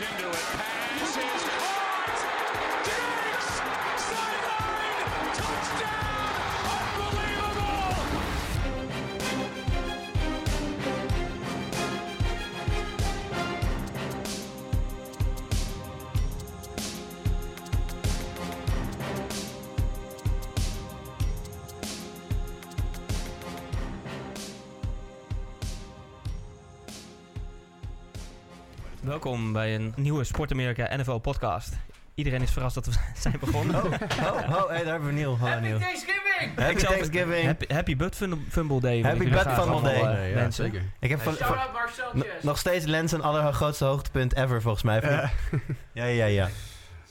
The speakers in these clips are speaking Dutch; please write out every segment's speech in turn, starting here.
Gets into it. Pass Welkom bij een nieuwe Sport Amerika NFL podcast. Iedereen is verrast dat we zijn begonnen. Oh, oh, oh hey, daar hebben we Niel. Hallo Niel. Thanksgiving! Happy zal- Thanksgiving. Happy, happy Butt Fumble Day. Happy Butt Fumble allemaal, Day. ja, zeker. Ik heb van, van- nog steeds Lens een allergrootste hoogtepunt ever volgens mij. Ja, ja, ja. ja.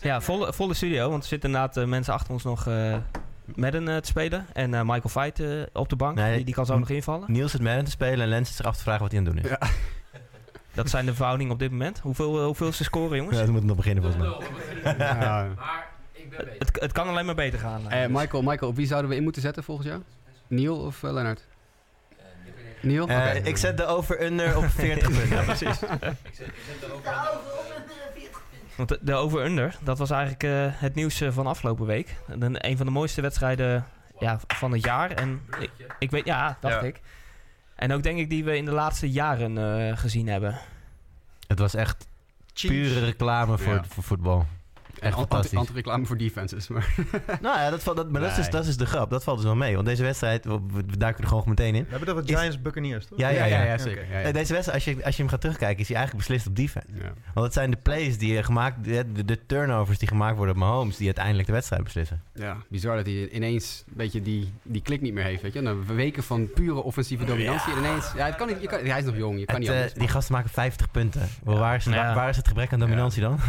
Ja, volle, volle studio, want er zitten inderdaad eh, mensen achter ons nog eh Madden eh, te spelen. En eh, Michael Fight eh, op de bank, Nee, die, die kan zo nog invallen. Niels zit Madden te spelen en Lens is zich af te vragen wat hij aan het doen is. Ja. Dat zijn de verhoudingen op dit moment. Hoeveel, eh, hoeveel is de score, jongens? Ja, we moeten nog beginnen volgens mij. Ja. Maar ik ben. Het, het kan alleen maar beter gaan. Eh, Dus- Michael, Michael, op wie zouden we in moeten zetten volgens jou? Neil of uh, Leonard? Neil? Eh. Ik zet de over-under op 40 punten. Ja, precies. Want de, de over-under, dat was eigenlijk eh, het nieuws eh, van afgelopen week. Een, een van de mooiste wedstrijden ja, van het jaar. En ik, ik weet, ja, dacht Ja. ik. En ook denk ik die we in de laatste jaren eh, gezien hebben. Het was echt pure reclame voor, Ja. voor voetbal. En echt anti- fantastisch. Anti-reclame voor defenses. Maar Nou ja, dat, valt- dat, maar dat, is, dat is de grap. Dat valt dus wel mee. Want deze wedstrijd, we, we duiken er gewoon meteen in. We hebben over Is- Giants Buccaneers, toch? Ja, ja, ja. zeker. Ja, ja. Eh, Deze wedstrijd, als je, als je hem gaat terugkijken, is hij eigenlijk beslist op defense. Ja. Want het zijn de plays die gemaakt, de, de, de turnovers die gemaakt worden op Mahomes, die uiteindelijk de wedstrijd beslissen. Ja, bizar dat hij ineens een beetje die, die klik niet meer heeft. Weet je? Na weken van pure offensieve dominantie. En ineens, ja, het kan niet, je kan, hij is nog jong, je kan Het, niet eh, anders. die gasten maken 50 punten. Waar, is, Ja. waar, waar is het gebrek aan dominantie dan?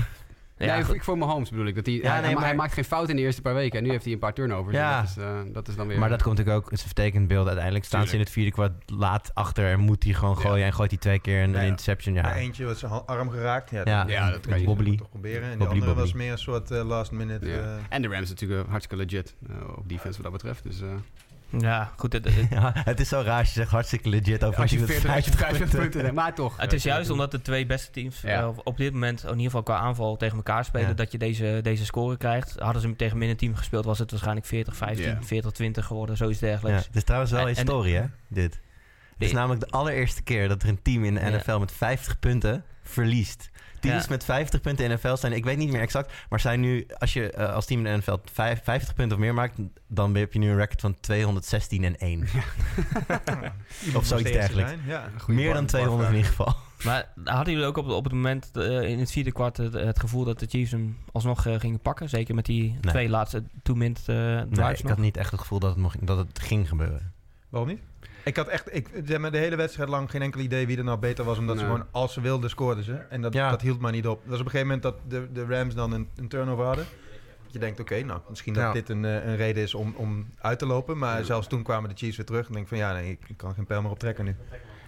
Ja, Ja, ik, voor Mahomes bedoel ik. Dat hij, Ja, hij, nee, hij- maar- hij maakt geen fout in de eerste paar weken. En nu heeft hij een paar turnovers. Ja. En Dat, is, eh, dat is dan weer... Maar dat komt natuurlijk ook, het is een vertekend beeld. Uiteindelijk staan ze in het vierde kwart laat achter en moet hij gewoon Ja. gooien. En gooit hij twee keer een, Ja, een ja. interception. Ja. Ja, eentje was zijn arm geraakt. Ja, Ja. Ja, dat kan je- wobbly. toch proberen. En die Wobbly, andere was meer een soort eh, last minute. Ja. eh, En de Rams natuurlijk hartstikke legit op defense wat dat betreft. Dus, eh, ja, goed. Het, het- Ja, het is zo raar als je zegt hartstikke legit over als je een team 40, met als je 50 50 punten. Maar toch. het is juist omdat de twee beste teams Ja. eh, op dit moment, in ieder geval qua aanval, tegen elkaar spelen, Ja. dat je deze, deze score krijgt. Hadden ze tegen minder team gespeeld, was het waarschijnlijk 40-15, Ja. 40-20 geworden, zoiets Ja, dergelijks. het is trouwens wel En- en- historie, hè, dit. Het is namelijk de allereerste keer dat er een team in de Ja. NFL met 50 punten verliest. Teams Ja. met 50 punten in de NFL zijn, ik weet niet meer exact, maar zijn nu, als je eh, als team in de NFL vijf- 50 punten of meer maakt, dan heb je nu een record van 216 en 1. of zoiets dergelijks. Meer dan bar- 200 in ieder geval. Maar hadden jullie ook op, op het moment eh, in het vierde kwart het, het gevoel dat de Chiefs hem alsnog eh, gingen pakken? Zeker met die Nee. twee laatste two-minute Nee, drives ik nog? had niet echt het gevoel dat het, nog, dat het ging gebeuren. Waarom niet? Ik had echt, ik, zeg maar, de hele wedstrijd lang geen enkel idee wie er nou beter was. Omdat ze gewoon, als ze wilden, scoorden ze. En dat, Ja. dat hield maar niet op. Dat was op een gegeven moment dat de, de Rams dan een, een turnover hadden. Dat je denkt, oké, nou, misschien dat Ja. dit een, eh, een reden is om, om uit te lopen. Maar Ja. zelfs toen kwamen de Chiefs weer terug. En denk van, ja, nee, ik, ik kan geen pijl meer optrekken nu.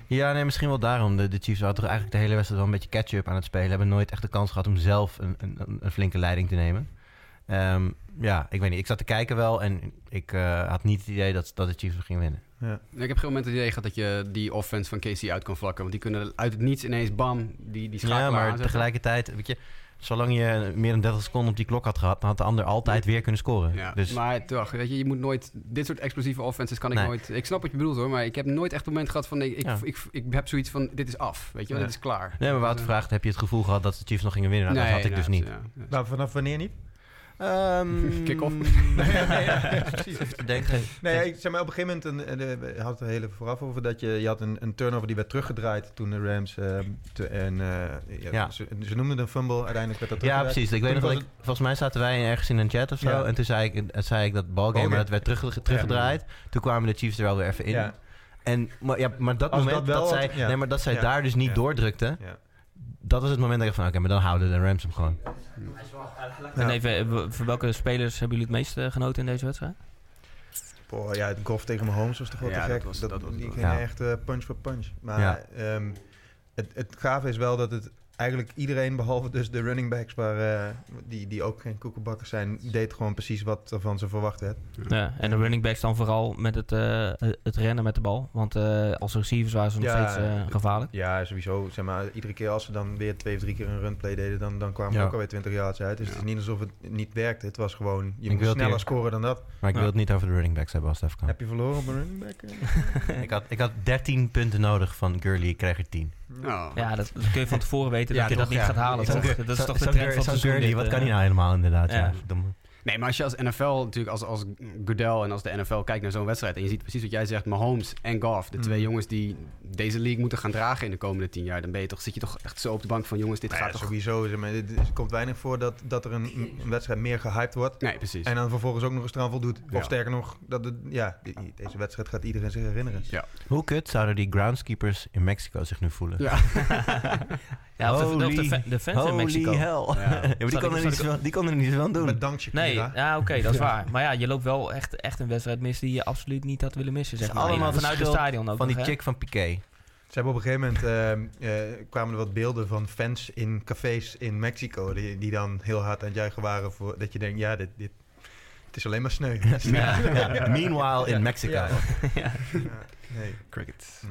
Ja, nee, misschien wel daarom. De, de Chiefs hadden toch eigenlijk de hele wedstrijd wel een beetje catch-up aan het spelen. Hebben nooit echt de kans gehad om zelf een, een, een flinke leiding te nemen. Ehm, ja, ik weet niet. Ik zat te kijken wel en ik eh, had niet het idee dat, dat de Chiefs gingen winnen. Ja. Ik heb geen moment het idee gehad dat je die offense van Casey uit kan vlakken. Want die kunnen uit het niets ineens bam, die, die schakelaar Ja, maar aanzetten. tegelijkertijd, weet je, zolang je meer dan 30 seconden op die klok had gehad, dan had de ander altijd weer kunnen scoren. Ja, Dus maar toch, weet je, je moet nooit... Dit soort explosieve offenses kan ik Nee. nooit... Ik snap wat je bedoelt hoor, maar ik heb nooit echt een moment gehad van... Ik, ik, Ja. ik, ik heb zoiets van, dit is af, weet je wel, Ja. dit is klaar. nee, maar Wout Dus, vraagt, heb je het gevoel gehad dat de Chiefs nog gingen winnen? Nou, nee, dat had ik dus niet. ja, ja. Nou, vanaf wanneer niet? Ehm, Kick-off. precies, even te denken. Nee, ja, ik zeg maar op een gegeven moment, een, een, we hadden het er heel even vooraf over, dat je, je had een, een turnover die werd teruggedraaid toen de Rams, eh, te, en eh, ja, Ja. Ze, ze noemden het een fumble, uiteindelijk werd dat Ja, teruggedraaid. precies. Ik weet nog dat ik, volgens mij zaten wij ergens in een chat of zo. Ja. En toen zei ik, eh, zei ik dat balgame, maar dat werd terug, teruggedraaid. Toen kwamen de Chiefs er wel weer even in. Ja. En, maar, ja, maar dat Als moment dat dat, zij, had- ja. nee, maar dat zij Ja. daar dus niet Ja. doordrukten, Ja. Dat was het moment dat ik van, oké, maar dan houden de Rams hem gewoon. En even, eh, voor welke spelers hebben jullie het meest eh, genoten in deze wedstrijd? Boah, ja, het golf tegen Mahomes was toch wel Ja, te dat gek. was- dat, dat was- die dat- ging Ja. echt eh, punch voor punch. Maar Ja. ehm, het, het gave is wel dat het eigenlijk iedereen, behalve dus de running backs, waar, eh, die, die ook geen koekenbakkers zijn, deed gewoon precies wat er van ze verwacht werd. Ja, en de running backs dan vooral met het, eh, het rennen met de bal. Want eh, als receivers waren ze nog Ja, steeds eh, gevaarlijk. Ja, sowieso. Zeg maar, iedere keer als ze dan weer twee of drie keer een runplay deden, dan, dan kwamen Ja. ook alweer 20 yards uit. Dus Ja. het is niet alsof het niet werkte. Het was gewoon, je Ik moet sneller hier- scoren dan dat. Maar ik Ja. wil het niet over de running backs hebben als het even kan. Heb je verloren op een running back? ik, had, ik had 13 punten nodig van Gurley, ik kreeg er 10. Oh. Ja, dat, dat kun je van tevoren weten Ja, dat je dat niet gaat halen. Dat is toch de trend van het seizoen. Wat kan hij nou helemaal inderdaad? Ja. Ja. Nee, maar als je als NFL natuurlijk, als, als Goodell en als de NFL kijkt naar zo'n wedstrijd... en je ziet precies wat jij zegt, Mahomes en Goff... de twee Mm. jongens die deze league moeten gaan dragen in de komende tien jaar... dan ben je toch, zit je toch echt zo op de bank van... jongens, dit Nou ja, gaat toch... sowieso. Zeg maar, dit- er komt weinig voor dat, dat er een, een wedstrijd meer gehyped wordt. Nee, precies. En dan vervolgens ook nog eens eraan voldoet. Ja. Of sterker nog, dat het, ja, die- deze wedstrijd gaat iedereen zich herinneren. Hoe kut zouden die groundskeepers in Mexico zich nu voelen? Ja. Ja, of de, of de, Holy- de fans in Holy Mexico. hell. Ja. Ja. maar die konden er niet die konden er niet aan doen. Bedankt Shakira. Nee, ja, oké, dat is waar. Maar ja, je loopt wel echt, echt een wedstrijd mis die je absoluut niet had willen missen. Zeg Het is maar. allemaal Vanuit het stadion ook van die nog, chick van Piqué. Ze hebben op een gegeven moment eh, eh, kwamen er wat beelden van fans in cafés in Mexico. Die, die dan heel hard aan het juichen waren voor dat je denkt, ja, dit, dit het is alleen maar sneu. Ja. Ja, Meanwhile in Ja, Mexico. ja. Nee. Cricket.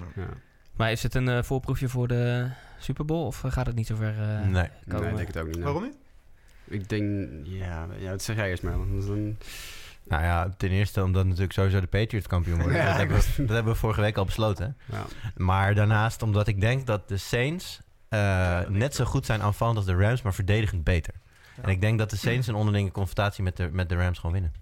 Maar is het een eh, voorproefje voor de Super Bowl of gaat het niet zover eh Nee. komen? Nee, ik denk het ook niet. Waarom niet? Ik denk, ja, ja, dat zeg jij eerst maar. Want een- Nou ja, ten eerste omdat natuurlijk sowieso de Patriots kampioen worden. Ja, dat, hebben we, dat hebben we vorige week al besloten. ja. Maar daarnaast omdat ik denk dat de Saints eh, net zo goed zijn aanvallend als de Rams, maar verdedigend beter. Ja. En ik denk dat de Saints een onderlinge confrontatie met de, met de Rams gewoon winnen.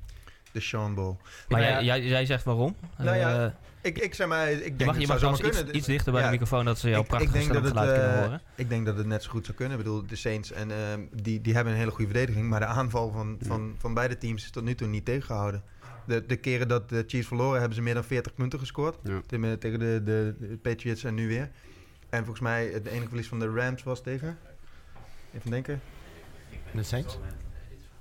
De Sean Bowl. Maar jij, jij zegt waarom? Nou ja, Eh, Ik, ik zeg maar, ik je denk mag, je mag zou zomaar trouwens iets, kunnen. iets dichter bij Ja, de microfoon, dat ze jouw ik- ik prachtige denk dat het, kunnen eh, horen. Ik denk dat het net zo goed zou kunnen. Ik bedoel, de Saints en ehm, die, die hebben een hele goede verdediging, maar de aanval van, van, van beide teams is tot nu toe niet tegengehouden. De, de keren dat de Chiefs verloren, hebben ze meer dan 40 punten gescoord. Ja. Tegen, tegen de, de, de Patriots en nu weer. En volgens mij het enige verlies van de Rams was tegen. Even denken. De Saints?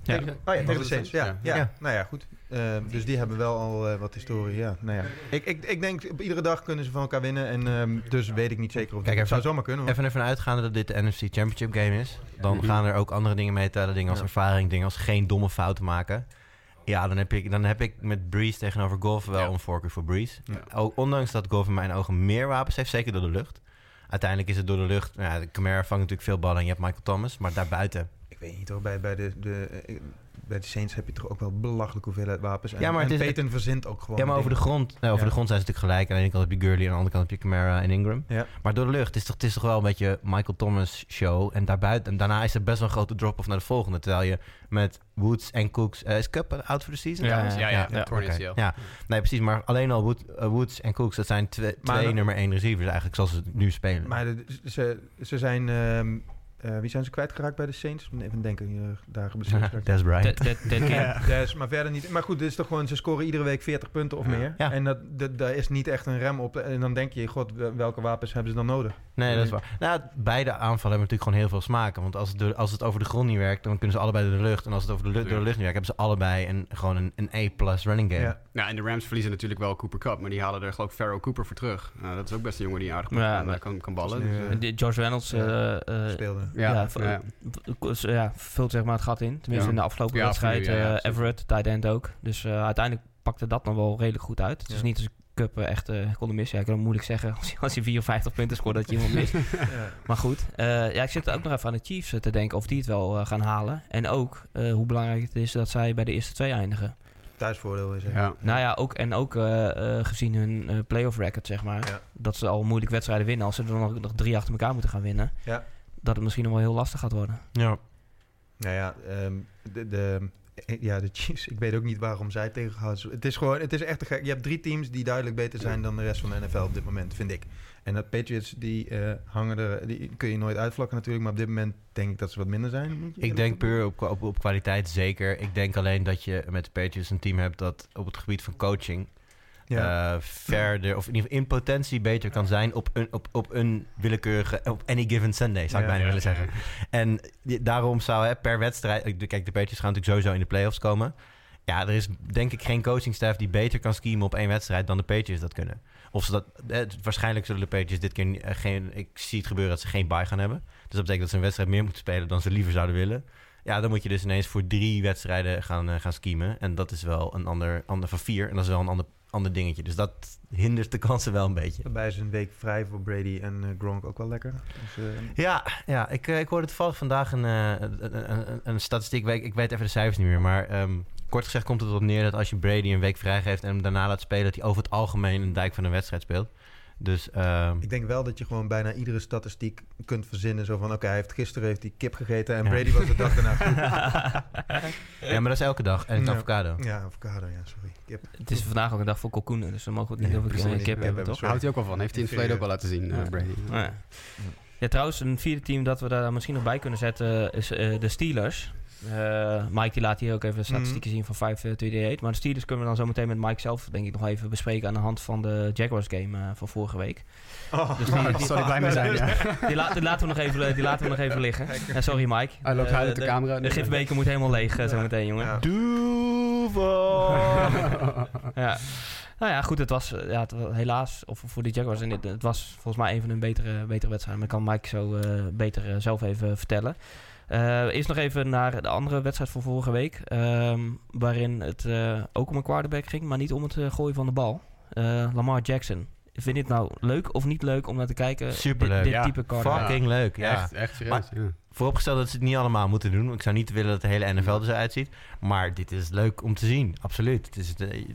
Ja. Tegen, oh ja, tegen de Saints. Ja, ja. Ja. nou ja, goed. Eh, dus die hebben wel al eh, wat historie. Ja, nou ja. Ik, ik, ik denk, op iedere dag kunnen ze van elkaar winnen. En ehm, dus weet ik niet zeker of Kijk, het even- zou zomaar kunnen. hoor. Even ervan uitgaande dat dit de NFC Championship game is. Dan Mhm. gaan er ook andere dingen meetellen. Dingen als Ja. ervaring, dingen als geen domme fouten maken. Ja, dan heb ik, dan heb ik met Breeze tegenover Golf wel Ja. een voorkeur voor Breeze. Ja. Ook, ondanks dat Golf in mijn ogen meer wapens heeft, zeker door de lucht. Uiteindelijk is het door de lucht. Nou ja, de Camara vangt natuurlijk veel ballen en je hebt Michael Thomas. Maar daarbuiten. Ik weet niet hoor, bij, bij, de, de, eh, bij de Saints heb je toch ook wel belachelijk hoeveelheid wapens. En, Ja, maar en het is- Peyton verzint ook gewoon Ja, maar over de grond, nou, over Ja. de grond zijn ze natuurlijk gelijk. Aan de ene kant heb je Gurley, aan de andere kant heb je Camara en Ingram. Ja. Maar door de lucht is toch, het is toch wel een beetje Michael Thomas show. En, daarbuiten, en daarna is er best wel een grote drop-off naar de volgende. Terwijl je met Woods en Cooks... eh, is Cup out voor de season? Ja, ja, ja, ja. ACL. Ja, nee, precies. Maar alleen al Wood- eh, Woods en Cooks, dat zijn twee, Maar twee dan- nummer één receivers eigenlijk, zoals ze nu spelen. Maar de- ze, ze zijn... ehm, eh, wie zijn ze kwijtgeraakt bij de Saints? Even denken, hier, daar geblesseerd geraakt. Des Bryant. Dus, maar verder niet. Maar goed, dit is toch gewoon, ze scoren iedere week 40 punten of Ja. meer. Ja. En dat, dat, daar is niet echt een rem op. En dan denk je, god, wel- welke wapens hebben ze dan nodig? Nee, dat is waar. Nou, beide aanvallen hebben natuurlijk gewoon heel veel smaken. Want als het, door- als het over de grond niet werkt, dan kunnen ze allebei door de lucht. En als het over de, lu- Ja. door de lucht niet werkt, hebben ze allebei een, gewoon een, een A-plus running game. Ja. Nou, en de Rams verliezen natuurlijk wel Cooper Cup, maar die halen er geloof ik Pharaoh Cooper voor terug. Nou, dat is ook best een jongen die aardig Ja, kan, maar- kan, kan ballen. Dat Dus, eh, George Reynolds eh, eh, Speelde. Ja, ja, vult zeg maar het gat in. Tenminste Ja. in de afgelopen Ja, wedstrijd. eh. Everett, tight end ook. Dus eh, uiteindelijk pakte dat nog wel redelijk goed uit. Het is niet als Cup echt eh konden missen. Ja, ik kan het moeilijk zeggen als je, als je 54 punten scoort dat je iemand mist. Ja. Maar goed, eh, ja, ik zit ook nog even aan de Chiefs te denken of die het wel gaan halen. En ook eh, hoe belangrijk het is dat zij bij de eerste twee eindigen. Thuisvoordeel is het. ja. Nou ja, ook, en ook gezien hun eh, playoff record, zeg maar. Ja. Dat ze al moeilijk wedstrijden winnen. Als ze er dan nog, nog drie achter elkaar moeten gaan winnen. Ja. Dat het misschien nog wel heel lastig gaat worden. Ja. Nou ja, ehm, de, de, ja, de Chiefs, ik weet ook niet waarom zij tegenhouden. Het is gewoon, het is echt gek. Je hebt drie teams die duidelijk beter zijn dan de rest van de NFL op dit moment, vind ik. En dat Patriots, die eh, hangen er, die kun je nooit uitvlakken natuurlijk, maar op dit moment denk ik dat ze wat minder zijn. Moet je Ik denk puur op, op, op kwaliteit zeker. Ik denk alleen dat je met de Patriots een team hebt dat op het gebied van coaching Ja. eh, verder, of in ieder geval in potentie beter kan zijn op een, op, op een willekeurige, op any given Sunday, zou ik Ja. bijna willen zeggen. En daarom zou hè, per wedstrijd, de- kijk, de Patriots gaan natuurlijk sowieso in de playoffs komen. Ja, er is denk ik geen coachingstaf die beter kan schemen op één wedstrijd dan de Patriots dat kunnen. Of ze dat, eh, waarschijnlijk zullen de Patriots dit keer eh, geen, ik zie het gebeuren dat ze geen bye gaan hebben. dat betekent dat ze een wedstrijd meer moeten spelen dan ze liever zouden willen. Ja, dan moet je dus ineens voor drie wedstrijden gaan, eh, gaan skiemen. En dat is wel een ander, ander van vier. En dat is wel een ander, ander dingetje. Dus dat hindert de kansen wel een beetje. Daarbij is een week vrij voor Brady en eh, Gronk ook wel lekker. Dus, eh, Ja, ja ik, eh, ik hoorde toevallig vandaag een, een, een, een, een statistiek. Ik, ik weet even de cijfers niet meer. Maar ehm, kort gezegd komt het erop neer dat als je Brady een week vrijgeeft en hem daarna laat spelen, dat hij over het algemeen een dijk van een wedstrijd speelt. Dus ehm, ik denk wel dat je gewoon bijna iedere statistiek kunt verzinnen. Zo van, oké, hij heeft gisteren heeft hij kip gegeten en Ja. Brady was de dag daarna goed. ja, maar dat is elke dag. En het Ja. avocado. Ja, avocado, ja, sorry. Kip. Het is vandaag ook een dag voor kalkoenen, dus dan mogen we het niet Ja, over kip Ja, hebben, we toch? Houdt hij ook wel van. Heeft hij in het verleden ook wel laten zien, eh, Ja. Brady. Ja. ja, trouwens, een vierde team dat we daar misschien nog bij kunnen zetten is eh, de Steelers. Eh, Mike die laat hier ook even statistieken zien van 5-28. Maar de Steelers kunnen we dan zo meteen met Mike zelf denk ik nog even bespreken aan de hand van de Jaguars game eh, van vorige week. Oh, Dus die, ik blij mee zijn, ja. die, la- die laten we nog even, die laten we nog even liggen. Ja, sorry Mike. Hij loopt Eh, huilend de camera. De gifbeker moet helemaal leeg eh, zo meteen, jongen. Ja. Duval! Ja. Nou ja, goed, het was, eh, ja, het was helaas, of voor de Jaguars, en het, het was volgens mij een van hun betere, betere wedstrijden. Maar kan Mike zo eh, beter eh, zelf even vertellen. Eh eerst nog even naar de andere wedstrijd van vorige week. ehm, waarin het eh, ook om een quarterback ging, maar niet om het eh, gooien van de bal. Eh, Lamar Jackson. Vind je het nou leuk of niet leuk om naar te kijken? Superleuk, Dit, dit ja. type quarterback. Fucking leuk, ja. Echt, echt serieus. ja. Vooropgesteld dat ze het niet allemaal moeten doen. Ik zou niet willen dat de hele NFL er zo uitziet. Maar dit is leuk om te zien. Absoluut. Het is, eh,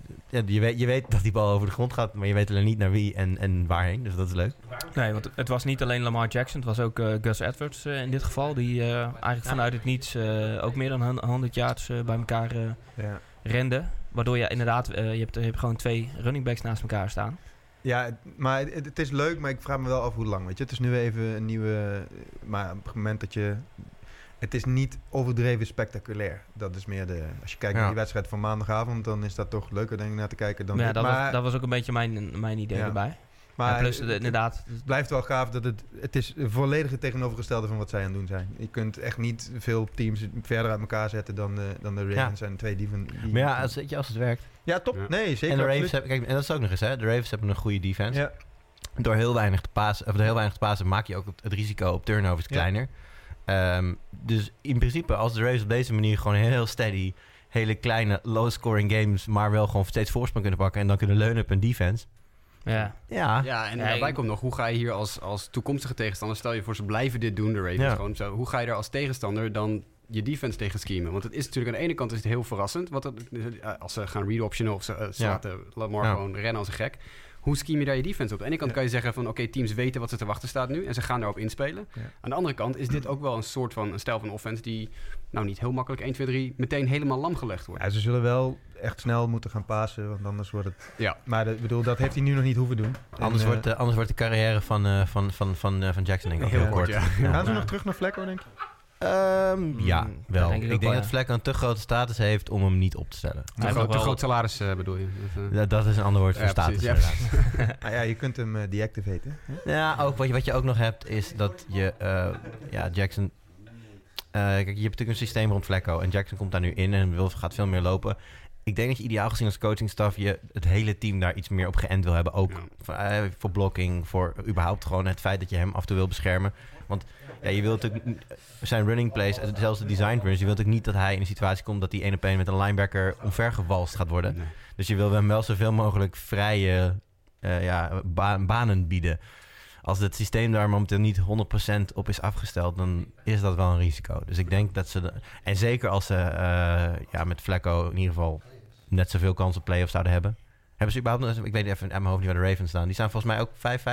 je, weet, je weet dat die bal over de grond gaat. Maar je weet alleen niet naar wie en, en waarheen. Dus dat is leuk. Nee, want het was niet alleen Lamar Jackson, het was ook eh, Gus Edwards eh, in dit geval. Die eh, eigenlijk vanuit het niets eh, ook meer dan hun- 100 yards eh, bij elkaar eh, Ja. rende. Waardoor je inderdaad, eh, je, hebt, je hebt gewoon twee running backs naast elkaar staan. Ja, het- maar het, het is leuk, maar ik vraag me wel af hoe lang. Weet je, het is nu even een nieuwe. Maar op het moment dat je. Het is niet overdreven spectaculair. Dat is meer de. Als je kijkt Ja. naar die wedstrijd van maandagavond, dan is dat toch leuker denk ik naar te kijken dan. Maar ja, dit. dat, maar was, dat was ook een beetje mijn, mijn idee Ja. erbij. Maar en plus, het- inderdaad, Het blijft wel gaaf dat het. Het is volledig het tegenovergestelde van wat zij aan het doen zijn. Je kunt echt niet veel teams verder uit elkaar zetten dan de, dan de Ravens en twee die van. Die, Maar ja, als, weet je, als het werkt. ja, top. Ja. Nee, zeker. en de Ravens hebben, kijk, en dat is ook nog eens, hè. De Ravens hebben een goede defense. Ja. Door heel weinig te pasen, of door heel weinig te pasen, maak je ook het, het risico op turnovers Ja. kleiner. Ehm, dus in principe, als de Ravens op deze manier gewoon heel steady, hele kleine, low-scoring games, maar wel gewoon steeds voorsprong kunnen pakken en dan kunnen leunen op een defense. Ja. Ja, Ja, en Ja, daarbij ik- komt nog, hoe ga je hier als, als toekomstige tegenstander, stel je voor ze blijven dit doen, de Ravens, Ja. gewoon zo, hoe ga je er als tegenstander dan je defense tegen schemen? Want het is natuurlijk aan de ene kant is het heel verrassend, wat het, eh, als ze gaan read-optionen of ze, eh, ze Ja. laten Lamar Ja. gewoon rennen als een gek. Hoe scheme je daar je defense op? Aan de ene kant Ja. kan je zeggen van oké, teams weten wat ze te wachten staat nu en ze gaan daarop inspelen. Ja. Aan de andere kant is dit ook wel een soort van een stijl van offense die nou niet heel makkelijk 1, 2, 3 meteen helemaal lam gelegd wordt. Ja, ze zullen wel echt snel moeten gaan pasen, want anders wordt het... Ja. Maar ik bedoel, dat heeft hij nu nog niet hoeven doen. anders, En, eh, wordt, eh, anders wordt de carrière van, eh, van, van, van, eh, van Jackson denk ik Heel kort. Gaan ze Ja. nog terug naar Vlekko, denk ik? Ehm, ja, Mm, wel. denk ik denk wel, dat ja. Vlek een te grote status heeft om hem niet op te stellen. Te, te groot salaris eh, bedoel je? Dat, eh, Dat, dat is een ander woord voor Ja, status. ja. inderdaad. Ah ja, je kunt hem eh, deactivaten. hè? Ja, ook, wat, je, wat je ook nog hebt is dat je, eh, ja, Jackson. eh, kijk, je hebt natuurlijk een systeem rond Vlekko en Jackson komt daar nu in en wil, gaat veel meer lopen. Ik denk dat je ideaal gezien als coachingstaf je het hele team daar iets meer op geënt wil hebben. Ook Ja. voor, voor blocking, voor überhaupt gewoon het feit dat je hem af en toe wil beschermen. Want ja, je wilt natuurlijk zijn running plays, zelfs de design runs, je wilt ook niet dat hij in een situatie komt dat hij één op één met een linebacker omvergewalst gaat worden. nee. Dus je wil hem wel zoveel mogelijk vrije eh, ja, ba- banen bieden. Als het systeem daar momenteel niet 100% op is afgesteld, dan is dat wel een risico. Dus ik denk dat ze. de- en zeker als ze eh, ja, met Flacco in ieder geval net zoveel kans op playoffs zouden hebben. Hebben ze überhaupt nog Ik weet even uit mijn hoofd niet waar de Ravens staan. Die staan volgens mij ook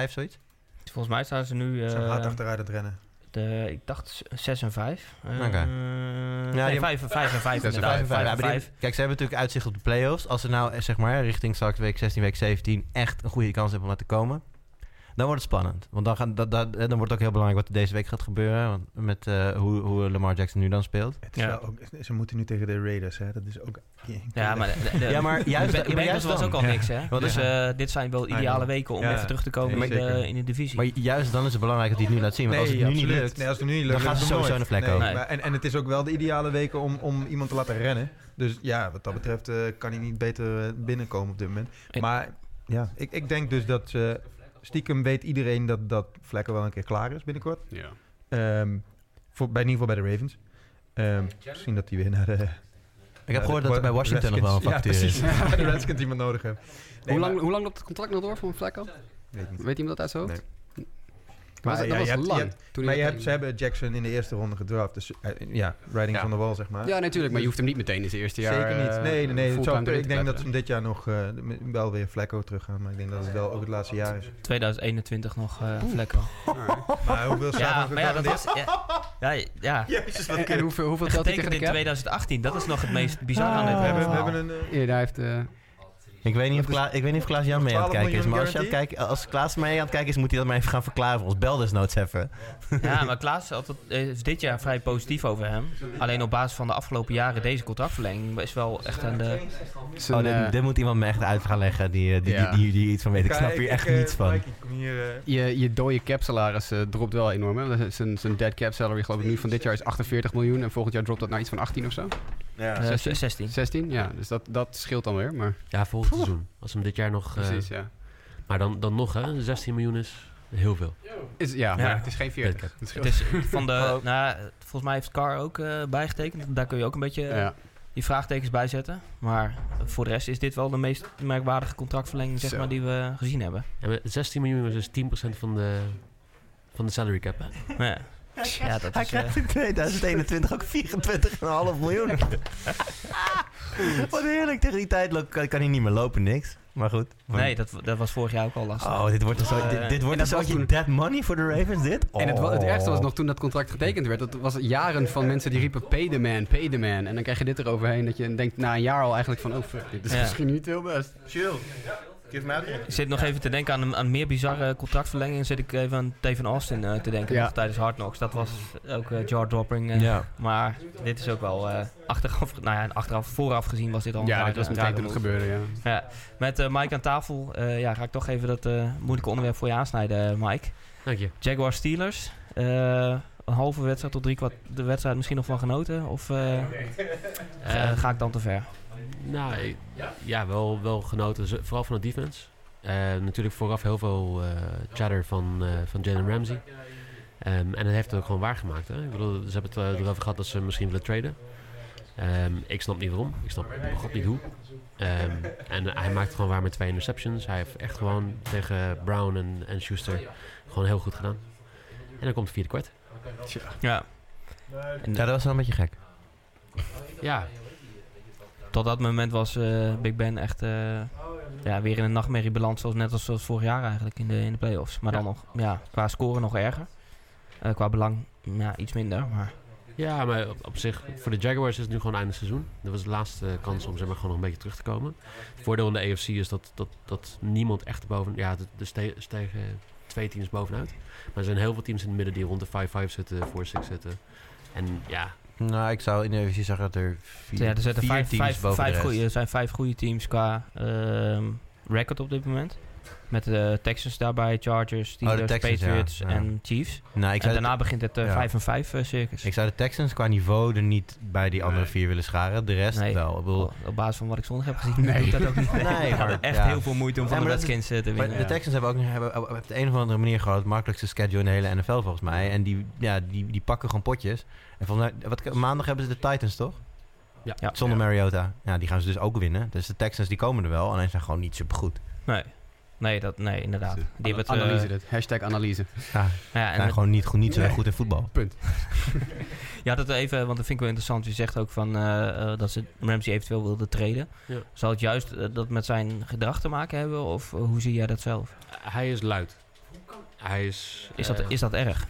5-5, zoiets. Volgens mij staan ze nu... Ze eh, zijn hard achteruit aan het rennen. de, ik dacht 6 en 5. Uh, Oké. ja, die- 5 en 5 en 5 Zes en inderdaad. vijf en Vijf Ja, en maar die- vijf. kijk, ze hebben natuurlijk uitzicht op de playoffs. Als ze nou eh, zeg maar richting straks week 16, week 17 echt een goede kans hebben om daar te komen. Dan wordt het spannend. Want dan, gaan, dat, dat, dan wordt het ook heel belangrijk wat er deze week gaat gebeuren. Want met eh, hoe, hoe Lamar Jackson nu dan speelt. Het is Ja. wel ook, ze moeten nu tegen de Raiders, hè? Dat is ook... Ja, maar, de, de, Ja, maar juist- de, maar juist was ook al Ja. niks, hè? Want dus eh, dit zijn wel Ja, ideale weken om Ja. even terug te komen Nee, in, de, in de divisie. Maar juist dan is het belangrijk dat hij het nu laat zien. Want als het nu niet absoluut. lukt, Nee, als het nu niet lukt, dan ze het sowieso naar vlek Nee, maar- en, en het is ook wel de ideale weken om, om iemand te laten rennen. Dus ja, wat dat betreft eh, kan hij niet beter binnenkomen op dit moment. En- Maar ja, ik, ik denk dus dat eh, stiekem weet iedereen dat, dat Vlekken wel een keer klaar is binnenkort. Ja. Ehm, voor, bij, in ieder geval bij de Ravens. Ehm, misschien dat hij weer naar de... Ik heb gehoord dat er bij Washington nog wel een factuur is. Ja, precies. Bij de Redskins iemand nodig hebben. Nee, hoe, lang, hoe lang loopt het contract nog door van Flacco? Weet niet. Weet iemand dat uit zijn hoofd? Nee. Maar Maar dat ja, was je hebt- lang. je hebt- toen Maar je hebt, ze hebben Jackson in de eerste ronde gedraft. Dus eh, ja, riding Ja. van de wall, zeg maar. Ja, natuurlijk, maar je hoeft hem niet meteen in zijn eerste jaar. Zeker niet. eh, Nee, nee, nee. Het ik denk dat ze hem dit jaar nog eh, wel weer Flacco terug gaan. Maar ik denk dat het wel ook het laatste jaar is. 2021 nog eh vlekken. Alright. Maar hoeveel staat Ja, er maar ja, dat was... Ja, ja, ja. Jezus, wat En, en hoeveel, hoeveel telt hij in cap? 2018. Dat is nog het meest bizarre aan dit We hebben, we verhaal. hebben een... eh, Ja, daar heeft... eh, Ik weet niet of, Kla ik weet niet of Klaas Jan mee aan het 12 kijken is. Maar als, je aan het kijken, als Klaas mee aan het kijken is, moet hij dat maar even gaan verklaren voor ons. Bel desnoods even. Ja, maar Klaas eh, is dit jaar vrij positief over hem. Alleen op basis van de afgelopen jaren deze contractverlenging is wel echt aan de... zijn, Oh, dit, eh, dit moet iemand me echt uit gaan leggen die, eh, die, die, die, die iets van weet. Ik snap hier echt eh, niets van. Eh, je, je dode cap salaris eh, dropt wel enorm. Hè? Zijn, zijn dead cap salary geloof ik nu van dit jaar is 48 miljoen. En volgend jaar dropt dat naar iets van 18 of zo. Eh, 16? 16. 16? Ja, dus dat, dat scheelt dan weer. Maar Ja, volgend seizoen. Als hem dit jaar nog... eh, precies, ja. maar dan, dan nog, hè. 16 miljoen is heel veel. Is, ja, Ja. maar het is geen 40. Dead Het is van de... Nou, volgens mij heeft Car ook eh, bijgetekend. Daar kun je ook een beetje eh, ja. die vraagtekens bij zetten. Maar voor de rest is dit wel de meest merkwaardige contractverlenging zeg Zo. maar, die we gezien hebben. En met 16 miljoen is dus 10% van de, van de salary cap, hè. Ja, ja dat Hij is... eh, krijgt in 2021 ook 24,5 miljoen. Wat heerlijk. Tegen die tijd kan, kan hij niet meer lopen, niks. Maar goed. nee, dat, dat was vorig jaar ook al lastig. Oh, dit wordt dus zo, Eh, dit, wordt dat dus ook je toen- dead money voor de Ravens, dit? En het, het Oh. ergste was nog toen dat contract getekend werd. Dat was jaren van mensen die riepen pay the man, pay the man. En dan krijg je dit eroverheen dat je denkt na een jaar al eigenlijk van... Oh fuck, dit is Ja. misschien niet heel best. Chill. Give me out Ik zit nog even te denken aan een, aan meer bizarre contractverlengingen. Zit ik even aan Teven Austin eh, te denken Ja. nog tijdens Hard Knocks. Dat was ook eh jaw-dropping. eh, Ja. Maar dit is ook wel eh, achteraf, nou ja, achteraf, vooraf gezien was dit al een Ja, dat was meteen toen het move. gebeurde, ja. Ja, met eh, Mike aan tafel eh, ja, ga ik toch even dat eh, moeilijke onderwerp voor je aansnijden, eh, Mike. Dank je. Jaguar Steelers. eh, een halve wedstrijd tot drie kwart de wedstrijd misschien nog van genoten? Of eh, ga ik dan te ver? Nou, ja, wel, wel genoten. Vooral van de defense. Eh, natuurlijk vooraf heel veel eh chatter van, eh, van Jalen Ramsey. Ehm, en dat heeft het ook gewoon waargemaakt. Hè? Ik bedoel, ze hebben het erover gehad dat ze misschien willen traden. Ehm, ik snap niet waarom. Ik snap god niet hoe. Ehm, en hij maakt het gewoon waar met twee interceptions. Hij heeft echt gewoon tegen Brown en, en Schuster gewoon heel goed gedaan. En dan komt het vierde kwart. Ja. En Ja, dat was wel een beetje gek. Ja, tot dat moment was eh, Big Ben echt eh, ja, weer in een nachtmerrie beland. Zoals, net als, zoals vorig jaar eigenlijk in de, in de playoffs. Maar dan nog ja, qua scoren nog erger. Eh, qua belang ja, iets minder. Maar Ja, maar op, op zich, voor de Jaguars is het nu gewoon einde seizoen. Dat was de laatste kans om zeg maar, gewoon nog een beetje terug te komen. Het voordeel in de AFC is dat, dat, dat niemand echt boven... Ja, de- er ste- stegen twee teams bovenuit. Maar er zijn heel veel teams in het midden die rond de 5-5 zitten, 4-6 zitten. En ja, Nou, ik zou in de divisie zeggen dat er vier, ja, er, zitten vijf, teams vijf, boven vijf de rest. goeie, er zijn vijf goede teams qua ehm, record op dit moment. Met de Texans daarbij, Chargers, Steelers, Oh, Texans. Patriots Ja. en Chiefs. Nou, ik En daarna begint het eh, ja. 5 en 5 eh, circus. ik zou de Texans qua niveau er niet bij die andere vier willen scharen. De rest Nee. wel. Ik bedoel, Op- op basis van wat ik zondag heb gezien, Nee. doe ik dat ook niet. Nee, maar- echt ja. heel veel moeite om van de maar Redskins eh, te Maar winnen. de Texans hebben ook hebben op de een of andere manier gewoon het makkelijkste schedule in de hele NFL volgens mij. En die, ja, die, die pakken gewoon potjes. En volgens mij, wat, maandag hebben ze de Titans toch? Ja. Ja. Zonder Mariota. Ja, die gaan ze dus ook winnen. Dus de Texans die komen er wel. Alleen zijn gewoon niet super goed. Nee. Nee, dat, nee, inderdaad. Die hebben het, eh, Analyse dit. Hashtag analyse. Ja, ja, en gewoon niet, goed, niet zo Nee. goed in voetbal. je had het even, want dat vind ik wel interessant. Je zegt ook van, eh, eh, dat ze Ramsey eventueel wilde treden. Ja. Zal het juist dat met zijn gedrag te maken hebben? Of hoe zie jij dat zelf? hij is luid. Hij is... Is, dat, is dat erg?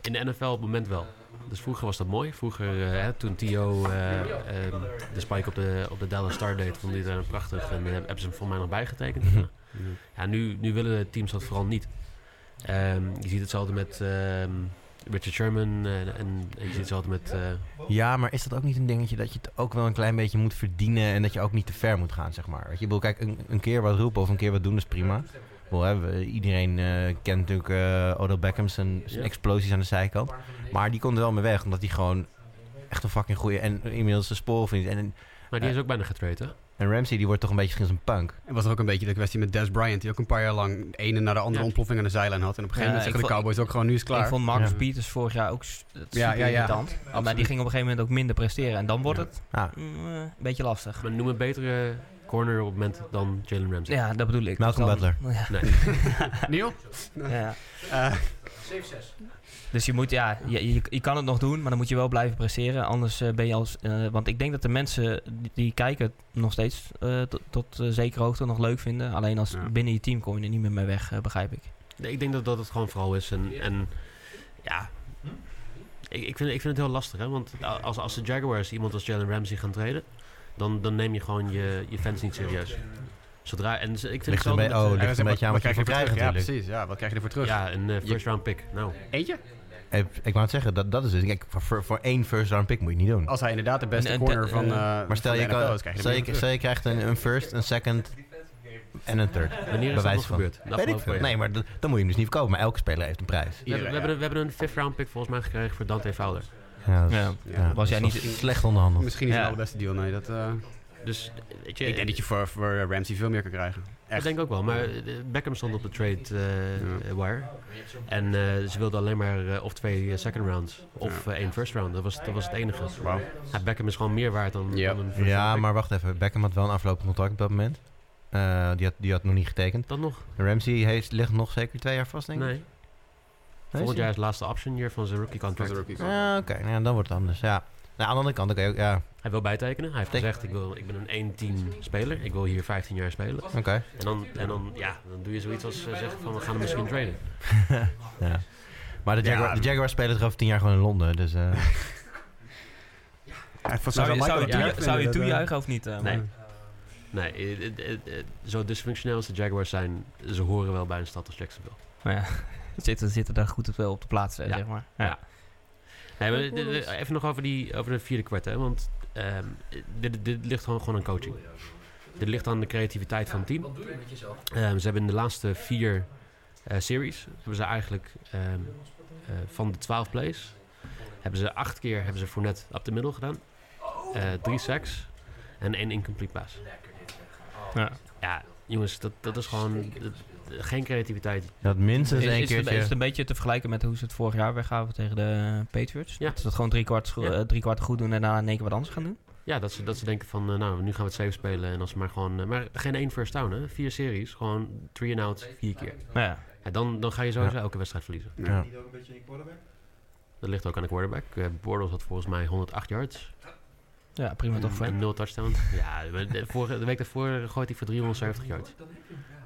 In de NFL op het moment wel. Dus vroeger was dat mooi. Vroeger, hè, toen Theo eh, ehm, de spike op de, op de Dallas Star deed, vond hij dat prachtig. En hebben ze hem voor mij nog bijgetekend. Ja. Nu, nu willen de teams dat vooral niet. Ehm, je ziet hetzelfde met ehm, Richard Sherman eh, en je ziet hetzelfde met... eh, Ja, maar is dat ook niet een dingetje dat je het ook wel een klein beetje moet verdienen en dat je ook niet te ver moet gaan, zeg maar? Weet je, bedoel, kijk, een, een keer wat roepen of een keer wat doen is prima. Iedereen eh, kent natuurlijk eh Odell Beckham zijn, explosies aan de zijkant. Maar die komt er wel mee weg, omdat hij gewoon echt een fucking goede en inmiddels de sporen vindt. En Maar die is ook bijna getraind, hè? En Ramsey die wordt toch een beetje misschien als een punk. En was er ook een beetje de kwestie met Des Bryant, die ook een paar jaar lang de ene na de andere Ja. ontploffing aan de zijlijn had. En op een gegeven Ja, moment zeggen de Cowboys ook gewoon, nu is het klaar. Ik vond Marcus Ja. Peters vorig jaar ook Ja, ja, ja. irritant. Maar die ging op een gegeven moment ook minder presteren. En dan wordt Ja. het mm, eh, een beetje lastig. Maar noem een betere corner op het moment dan Jalen Ramsey. Ja, dat bedoel ik. Malcolm dan- Butler. Ja, Neil? ja. Eh, Dus je moet, ja, je, je, je kan het nog doen, maar dan moet je wel blijven presteren. Anders eh, ben je als. eh, want ik denk dat de mensen die, die kijken het nog steeds eh, tot, tot zekere hoogte nog leuk vinden. Alleen als Ja. binnen je team kom je er niet meer mee weg, eh, begrijp ik. Nee, ik denk dat dat het gewoon vooral is. En, en ja, ik, ik, vind, ik vind het heel lastig, hè? Want als, als de Jaguars iemand als Jalen Ramsey gaan treden, dan, dan neem je gewoon je, je fans niet serieus. Zodra, en ik vind Ligt het wel een beetje- met, oh, ligt een beetje aan wat je krijg ervoor ervoor krijgt terug? Ja, precies. Ja, wat krijg je ervoor terug? ja, een first round pick. Nou, Eentje? Ik, ik wou het zeggen, dat, dat is het. Kijk, voor, voor, één first round pick moet je het niet doen. Als hij inderdaad de beste En- corner van, eh, eh maar stel van je, kan, is, stel, je, meer stel je krijgt een, een first, een second en een third. wanneer is dat Bewijs van. gebeurd? Weet ik veel. Nee, maar dat- dan moet je hem dus niet verkopen. Maar elke speler heeft een prijs. We hebben, we, hebben, we hebben een fifth round pick volgens mij gekregen voor Dante Fowler. Ja, is- Ja. ja, Was jij niet- is slecht onderhandeld. Misschien niet Ja. de allerbeste deal, nee. Dat, eh, Dus weet je, ik denk dat je voor, voor Ramsey veel meer kan krijgen. Dat Echt. denk ik ook wel. Maar eh, Beckham stond op de trade eh, wire. En eh, ze wilden alleen maar eh, of twee second rounds of één first round. Dat was, dat was het enige. Ja, Beckham is gewoon meer waard dan, Ja. dan een first Ja, maar wacht even. Beckham had wel een aflopend contract op dat moment. Eh, die, had, die had nog niet getekend. Dat nog? Ramsey heeft, ligt nog zeker twee jaar vast, denk ik. Nee. Volgend jaar is het laatste option year van zijn rookie contract. Ja, oké. Ja, dan wordt het anders. Ja. Nou, aan de andere kant, ook- ja, Hij wil bijtekenen. Hij heeft gezegd, ik, wil, ik ben een 1-team speler. Ik wil hier 15 jaar spelen. oké. En dan, en dan, ja, dan doe je zoiets als eh, zeggen van we gaan hem misschien traden. ja. Maar de, Ja. Jaguar, de Jaguars spelen er over tien jaar gewoon in Londen. Dus eh, Ja, Zou je, zou je, zou je eh, toejuichen of niet? eh, Nee. man? Nee, zo dysfunctioneel als de Jaguars zijn, ze horen wel bij een stad als Jacksonville. Maar ja, zitten, zitten daar goed op, wel op de plaats, Ja. zeg maar. Ja. Nee, maar de- de- even nog over, die, over de vierde kwart, hè. Want ehm, dit, dit ligt gewoon, gewoon aan coaching. Dit ligt aan de creativiteit van het team. Ehm, ze hebben in de laatste vier eh, series... hebben ze eigenlijk ehm, eh, van de 12 plays... hebben ze acht keer hebben ze voor net op de middel gedaan. Eh, drie sacks en één incomplete pass. Ja. Ja, jongens, dat, dat is gewoon... dat- geen creativiteit. dat minstens Is, één keertje... is het een beetje te vergelijken met hoe ze het vorig jaar weggaven tegen de Patriots? Ja. Dat ze het gewoon drie kwart, Ja. eh, drie kwart goed doen en daarna in één keer wat anders gaan doen? Ja, dat ze, dat ze denken van, eh, nou, nu gaan we het safe spelen. En als ze maar gewoon... eh, maar geen één first down, hè. Vier series. Gewoon three and out, vier keer. Ja, Ja, dan, dan ga je sowieso Ja. elke wedstrijd verliezen. Ja. Dat ligt ook aan de quarterback. Eh Bortles had volgens mij 108 yards. ja prima toch voor En nul touchdown. ja, de, de vorige, de week daarvoor gooit hij voor 370 yards.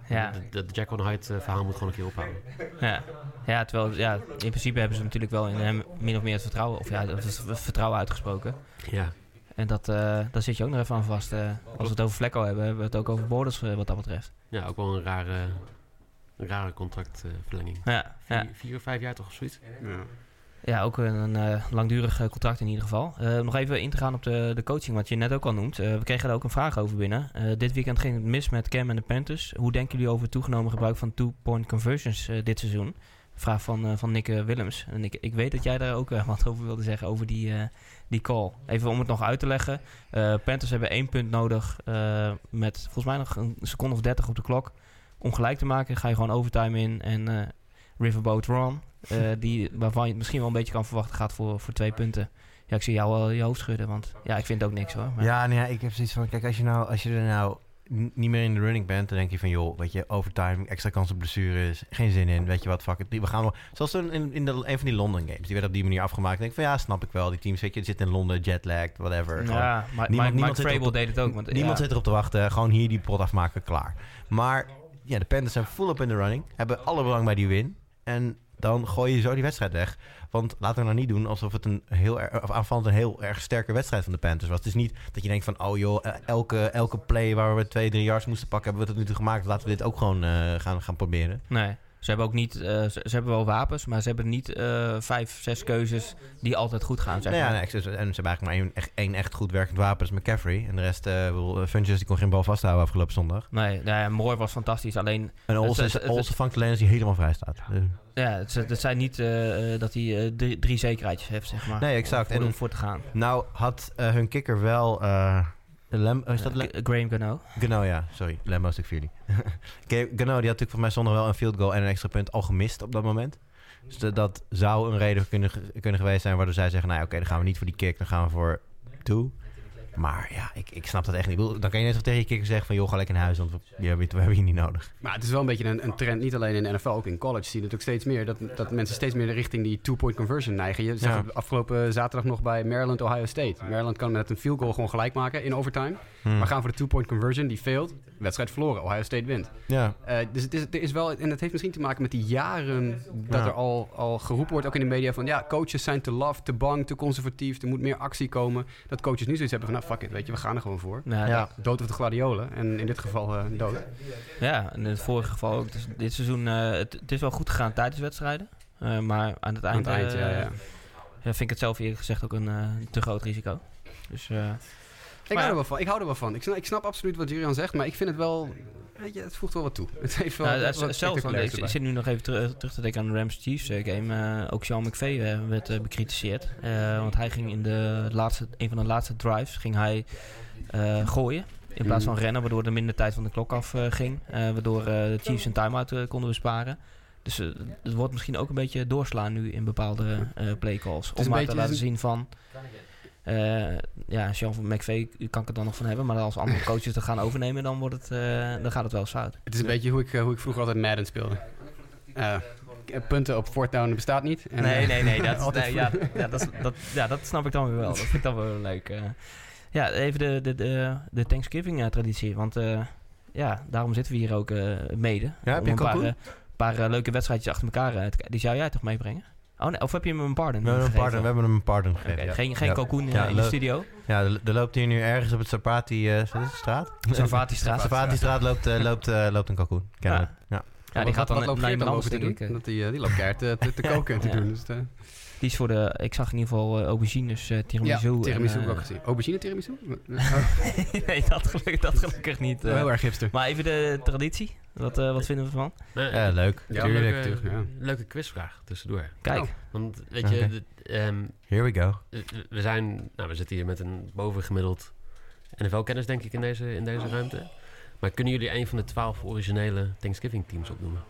Ja, de Jack on Hyde eh, verhaal moet gewoon een keer ophouden. ja. ja, terwijl ja, in principe hebben ze natuurlijk wel in hem min of meer het vertrouwen, of ja, dat is het vertrouwen uitgesproken. Ja, En dat, eh daar zit je ook nog even aan vast. eh. als we het over Vlekko hebben, hebben we het ook over Borders wat dat betreft. ja ook wel een rare, een rare contractverlenging. Ja, ja. Vier, vier of vijf jaar toch of zoiets? Ja. Ja, ook een, eh, langdurig eh, contract in ieder geval. Eh, nog even in te gaan op de, de coaching, wat je net ook al noemt. We kregen daar ook een vraag over binnen. Dit weekend ging het mis met Cam en de Panthers. Hoe denken jullie over het toegenomen gebruik van two-point conversions dit seizoen? Vraag van, van Nick Willems. En ik, ik weet dat jij daar ook wat over wilde zeggen, over die, die call. Even om het nog uit te leggen. Panthers hebben één punt nodig met volgens mij nog een seconde of dertig op de klok. Om gelijk te maken ga je gewoon overtime in en Riverboat Ron. Uh, die, waarvan je het misschien wel een beetje kan verwachten gaat voor, voor twee punten. Ja, ik zie jou wel je hoofd schudden, want ja, ik vind het ook niks hoor. Maar... Ja, nee, ik heb zoiets van, kijk, als je, nou, als je er nou niet meer in de running bent, dan denk je van, joh, weet je, overtime, extra kans op blessures, geen zin in, weet je wat, fuck it. We gaan wel, zoals in, in de, een van die London games, die werd op die manier afgemaakt. Denk van, ja, snap ik wel, die teams, weet je, zitten in Londen, jetlagged, whatever. Ja, maar niemand, niemand niemand Mike Vrabel op, deed het ook. Want, niemand ja. zit erop te wachten, gewoon hier die pot afmaken, klaar. Maar ja, de Panthers zijn full up in de running, hebben alle belang bij die win. En dan gooi je zo die wedstrijd weg. Want laten we nou niet doen alsof het een heel erg, of aanvallend een heel erg sterke wedstrijd van de Panthers was. Het is niet dat je denkt van, oh joh, elke, elke play waar we twee, drie yards moesten pakken, hebben we het nu toe gemaakt. Laten we dit ook gewoon uh, gaan, gaan proberen. Nee. Ze hebben ook niet, uh, ze, ze, hebben wel wapens, maar ze hebben niet uh, vijf, zes keuzes die altijd goed gaan. Zeg ja, nee, en ze hebben eigenlijk maar één echt, één echt goed werkend wapen, is McCaffrey. En de rest, uh, Funches, die kon geen bal vasthouden afgelopen zondag. Nee, ja, Mooi was fantastisch. Alleen. En Olsen vangt alleen als hij helemaal vrij staat. Dus. Ja, het, het zijn niet uh, dat hij drie, drie zekerheidjes heeft, zeg maar. Nee, exact. Om voor, en voor te gaan. Nou had uh, hun kikker wel Lem, is dat G- Graham Gano. Gano, ja. Sorry, Lambo stuk 4 Gano, die had natuurlijk volgens mij zondag wel een field goal en een extra punt al gemist op dat moment. Dus dat, dat zou een reden kunnen, kunnen geweest zijn waardoor zij zeggen... nou ja, oké, dan gaan we niet voor die kick, dan gaan we voor two. Maar ja, ik, ik snap dat echt niet. Dan kan je net zo tegen je kicker zeggen van... joh, ga lekker naar huis, want we, we hebben, we hebben je niet nodig. Maar het is wel een beetje een, een trend, niet alleen in de NFL, ook in college zie je het ook steeds meer. Dat, dat mensen steeds meer richting die two-point conversion neigen. Je zag Ja. het afgelopen zaterdag nog bij Maryland, Ohio State. Maryland kan met een field goal gewoon gelijk maken in overtime. Hmm. Maar gaan voor de two-point conversion, die failed. Wedstrijd verloren, Ohio State wint. Ja, Eh, dus het is, er is wel, en dat heeft misschien te maken met die jaren dat Ja. er al, al geroepen wordt, ook in de media, van ja, coaches zijn te laf, te bang, te conservatief, er moet meer actie komen. Dat coaches nu zoiets hebben van, nou fuck it, weet je, we gaan er gewoon voor. Nou, ja. Dood of de gladiolen, en in dit geval eh, dood. Ja, en in het vorige geval ook. Dus dit seizoen, eh, het, het is wel goed gegaan tijdens wedstrijden. Eh, maar aan het Aan eind, het eind, eh, ja, ja. ja, vind ik het zelf eerlijk gezegd ook een eh, te groot risico. Dus eh, Ik Maar hou, ja. er wel van. ik hou er wel van. Ik snap, ik snap absoluut wat Julian zegt, maar ik vind het wel... Weet je, het voegt wel wat toe. Het heeft wel nou, wat spectaculairs ik, zit nu nog even teru- terug te denken aan de Rams-Chiefs eh, game. Eh, ook Sean McVay eh, werd eh, bekritiseerd. Eh, want hij ging in de laatste, een van de laatste drives ging hij, eh, gooien. In plaats van rennen, waardoor er minder tijd van de klok af eh, ging. Eh, waardoor eh, de Chiefs een time-out eh, konden besparen. Dus eh, het wordt misschien ook een beetje doorslaan nu in bepaalde eh playcalls. Om maar beetje- te laten zien van... eh, ja, Sean McVay kan ik het dan nog van hebben. Maar als andere coaches het gaan overnemen, dan, wordt het, eh, dan gaat het wel fout. Het is een beetje hoe ik, eh, hoe ik vroeger altijd Madden speelde. Eh, punten op fourth down bestaat niet. En, nee, nee, nee. Dat, nee, ja, ja, dat, dat, ja, dat snap ik dan weer wel. Dat vind ik dan wel leuk. eh. ja, even de, de, de, de Thanksgiving-traditie. Want eh, ja, daarom zitten we hier ook eh, mede. Ja, heb je een paar, leuke wedstrijdjes achter elkaar. Die zou jij toch meebrengen? Oh, nee, of heb je hem een pardon we hebben, een gegeven? pardon, we hebben hem een pardon Oké, gegeven. ja. Geen, geen Ja. kalkoen eh, Ja, in de studio. Ja, er, loopt hier nu ergens op het Sapati, eh, wat is het, straat? Savati-straat. Sapati-straat loopt, eh, loopt, eh, loopt een kalkoen. Kennelijk. Ja. Ja, die gaat dan wat loopt naar iemand anders, te denk doen? ik. Dat die, eh, die loopt keihard te, te, koken en te doen. Dus, eh, Die is voor de... Ik zag in ieder geval eh, aubergines, eh tiramisu. ja, tiramisu en, ook eh, gezien. Aubergine tiramisu? nee, dat gelukkig, dat gelukkig niet. eh. Heel erg hipster. Maar even de traditie. Wat, eh, wat vinden we ervan? Ja, leuk. Ja, tuurlijk, leuk, tuurlijk, ja. Leuke quizvraag tussendoor. Kijk. Oh. Want weet je, de- ehm, Here we go. we zijn, nou, we zitten hier met een bovengemiddeld NFL-kennis, denk ik, in deze, in deze ruimte. Maar kunnen jullie een van de twaalf originele Thanksgiving-teams opnoemen?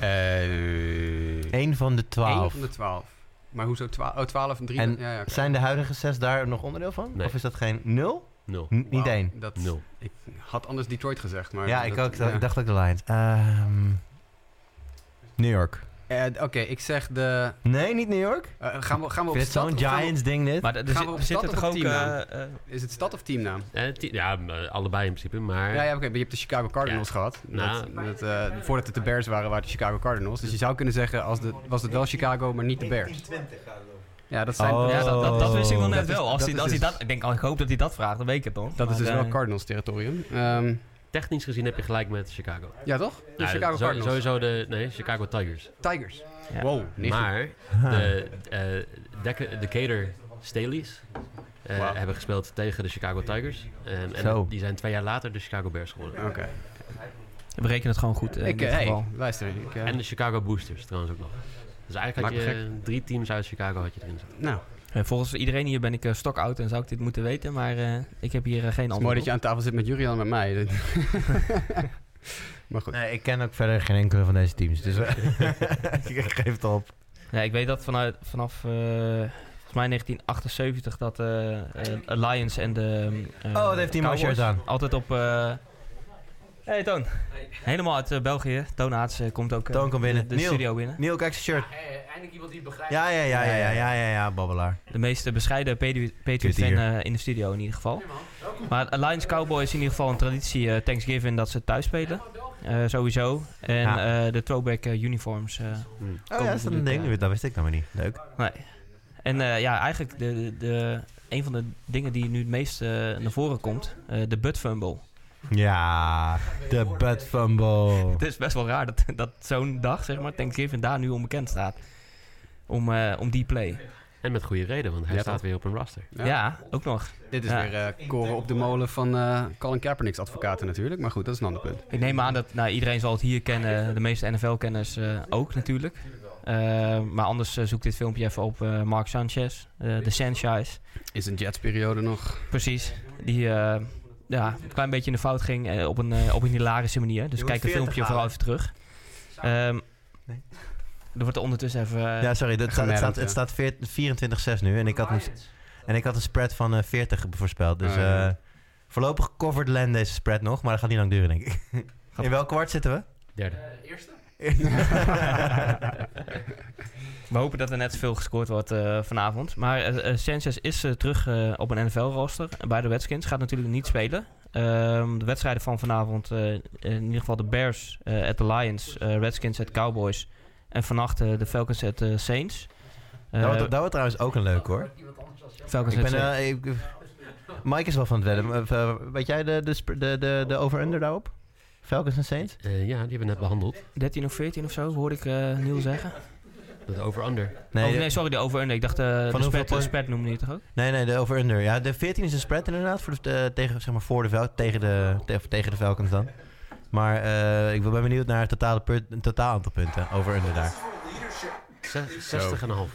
Eh, Eén van de Eén twaalf. van de twaalf. Maar hoezo twaalf? Oh, twaalf en drie. En ja, ja. Zijn de huidige zes daar nog onderdeel van? Nee. Of is dat geen nul? Nul. N- niet één. Dat, Nul. Ik had anders Detroit gezegd, maar... ja, ik ook. ja. Ik dacht ook de Lions. Ehm, New York. Eh, Oké, ik zeg de... Nee, niet New York. eh, gaan, we, gaan we op stad? zo'n of gaan we- Giants ding dit? Maar Gaan zit- we op zitten stad toch of ook... teamnaam? eh, eh, Is het stad of teamnaam? Eh, ja, eh, allebei in principe, maar... Ja, ja oké, maar je hebt de Chicago Cardinals Ja. gehad. Nou. dat, dat, eh, voordat het de Bears waren, waren het de Chicago Cardinals. Dus je zou kunnen zeggen, als de, was het wel Chicago, maar niet de Bears. Ja, dat zijn... Oh. ja, dat, dat, dat wist ik wel net Dat is- wel. Als dat hij, als hij dus- dat, ik, denk, oh, ik hoop dat hij dat vraagt, dan weet ik het toch. Dat is dus wel eh, Cardinals territorium. Ehm, Technisch gezien heb je gelijk met Chicago. ja, toch? De Ja, Chicago zo- Cardinals. Sowieso de... Nee, Chicago Tigers. Tigers. Ja. Wow. Maar de eh Deca- Decatur Staleys eh, hebben gespeeld tegen de Chicago Tigers. En Zo. die zijn twee jaar later de Chicago Bears geworden. Oké. We rekenen het gewoon goed eh, in Ik, dit eh, hey, geval. luister. Ik, eh, En de Chicago Boosters trouwens ook nog. Dus eigenlijk had je drie teams uit Chicago had je erin zitten. nou, volgens iedereen hier ben ik stock out en zou ik dit moeten weten, maar eh, ik heb hier eh, geen het is antwoord mooi dat je aan tafel zit met Julian en met mij. maar goed. Nee, ik ken ook verder geen enkele van deze teams. Dus eh, ik geef het op. Ja, ik weet dat vanuit, vanaf eh, volgens mij 1978 dat eh eh, Lions en de eh, Oh, wat heeft hij Cowboys shirt aan. Altijd op... hey Toon. Helemaal uit eh, België. Toon Haats eh, komt ook Toon komt binnen. de, de Neil. studio binnen. Neil, kijk zijn shirt. eindelijk iemand die het begrijpt. Ja, ja, ja, ja, ja, ja, ja, ja, babbelaar. De meest bescheiden Patri- Patriots fan hier. eh, in de studio in ieder geval. Maar Lions Cowboys is in ieder geval een traditie Thanksgiving dat ze thuis spelen. Eh, sowieso. En Ja. eh, de throwback uniforms. eh, Oh Komen ja, is dat een ding? Dat wist ik nog maar niet. Leuk. Nee. En eh, ja, eigenlijk de, de, de- een van de dingen die nu het meest naar voren komt, eh, de butt fumble. Ja, de butt fumble. Het is best wel raar dat, dat zo'n dag, zeg maar, Thanksgiving daar nu onbekend staat. Om, eh, om die play. En met goede reden, want hij Ja, staat weer op een roster. Ja, ook nog. Dit is Ja. weer eh, koren op de molen van eh Colin Kaepernick's advocaten natuurlijk. Maar goed, dat is een ander punt. Ik neem aan dat nou, iedereen zal het hier kennen, de meeste NFL-kenners eh, ook natuurlijk. Maar anders zoek dit filmpje even op eh, Mark Sanchez, eh, de Sanchez. Is een Jets-periode nog? Precies. Die eh, ja, een klein beetje in de fout ging eh, op, een, eh, op een hilarische manier. Dus Je kijk moet 40 filmpje vooral even terug. Ehm, Nee. Er wordt er ondertussen even... eh, ja, sorry. dat- Het staat, het staat, het Gemerkt, staat veert- 24-6 nu. En ik, had een, en ik had een spread van eh, 40 voorspeld. Dus Oh, ja. eh, voorlopig covered Len deze spread nog. Maar dat gaat niet lang duren, denk ik. In welk kwart zitten we? Derde. We hopen dat er net zoveel gescoord wordt eh, vanavond. Maar eh, Sanchez is terug op een NFL-rooster bij de Redskins. Gaat natuurlijk niet spelen. Ehm, de wedstrijden van vanavond, in ieder geval de Bears at the Lions, Redskins at Cowboys. En vannacht de Falcons at Saints. Dat, wordt, dat wordt trouwens ook een leuk hoor. Falcons Ik at ben, Saints. ik- Mike is wel van het wedden. Weet jij de, de, de, de over-under daarop? Falcons en Saints? Eh, ja, die hebben we net behandeld. 13 of 14 of zo, hoorde ik eh Niel zeggen. Dat over-under. Nee, oh, nee sorry, de over Ik dacht, eh de spread, de spread noemde je toch ook? Nee, nee, de over-under. Ja, de 14 is een spread inderdaad. Voor de, tegen, zeg maar voor de tegen, de, te- tegen de Falcons dan. Maar eh, ik ben benieuwd naar het totale punt, totaal aantal punten. Over-under daar. Zes- 60 en een half.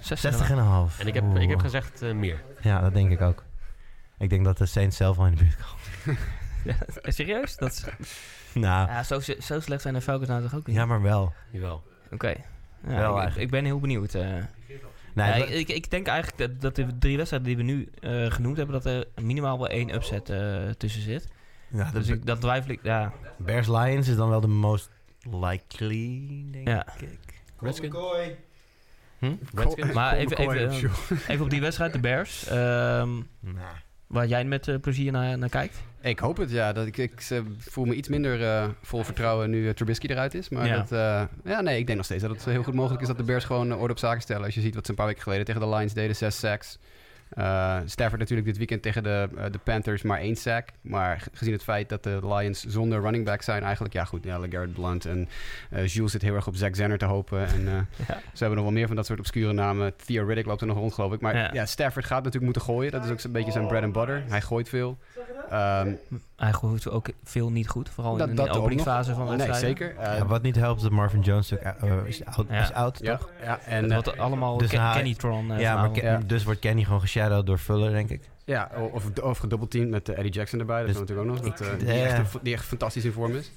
60 60,5. En ik heb, ik heb gezegd eh, meer. Ja, dat denk ik ook. Ik denk dat de Saints zelf wel in de buurt komen. Ja, serieus? Dat is, Nou, ja, zo, zo slecht zijn de Falcons nou toch ook niet? ja, maar wel. Jawel. Oké. Ja, Wel ik- ben heel benieuwd. eh. Nee, Ja, ik, ik, denk eigenlijk dat, dat de drie wedstrijden die we nu eh, genoemd hebben, dat er minimaal wel één upset eh, tussen zit. ja, Dus ik, dat twijfel ik, ja. Bears Lions is dan wel de most likely, denk Ja. ik. Redskins? Hm? Redskins? Maar even, eh, even op die wedstrijd, de Bears. ehm, Nou, waar jij met eh, plezier naar, naar kijkt. Ik hoop het, ja. Dat ik, ik eh, voel me iets minder eh, vol vertrouwen nu Trubisky eruit is. Maar Ja. dat, ja, nee, ik denk nog steeds dat het heel goed mogelijk is dat de Bears gewoon orde op zaken stellen. Als je ziet wat ze een paar weken geleden tegen de Lions deden, zes sacks. Eh Stafford natuurlijk dit weekend tegen de, eh, de Panthers maar één sack. Maar ge- gezien het feit dat de Lions zonder running back zijn eigenlijk... Ja goed, ja, LeGarrette Blunt en eh, Jules zit heel erg op Zach Zenner te hopen. En eh, Ja. ze hebben nog wel meer van dat soort obscure namen. Theo Riddick loopt er nog rond, geloof ik. Maar Ja. ja. Stafford gaat natuurlijk moeten gooien. Dat is ook een beetje zijn bread and butter. Hij gooit veel. Ehm, Hij gooit ook veel niet goed. Vooral Dat- in dat de ook openingsfase van nee, wedstrijden. zeker. Eh, ja, wat niet helpt is dat Marvin Jones ook, eh, is Ja. is ja, toch? ja, en, eh, wordt allemaal Dus Kenny-tron eh, ja, maar dus wordt Kenny gewoon geshadowed door Fuller, denk ik. ja, of, of gedoubleteamed met eh, Eddie Jackson erbij. Dat Dus- is natuurlijk ook nog. Dat, eh, die, echt, die echt fantastisch in vorm is.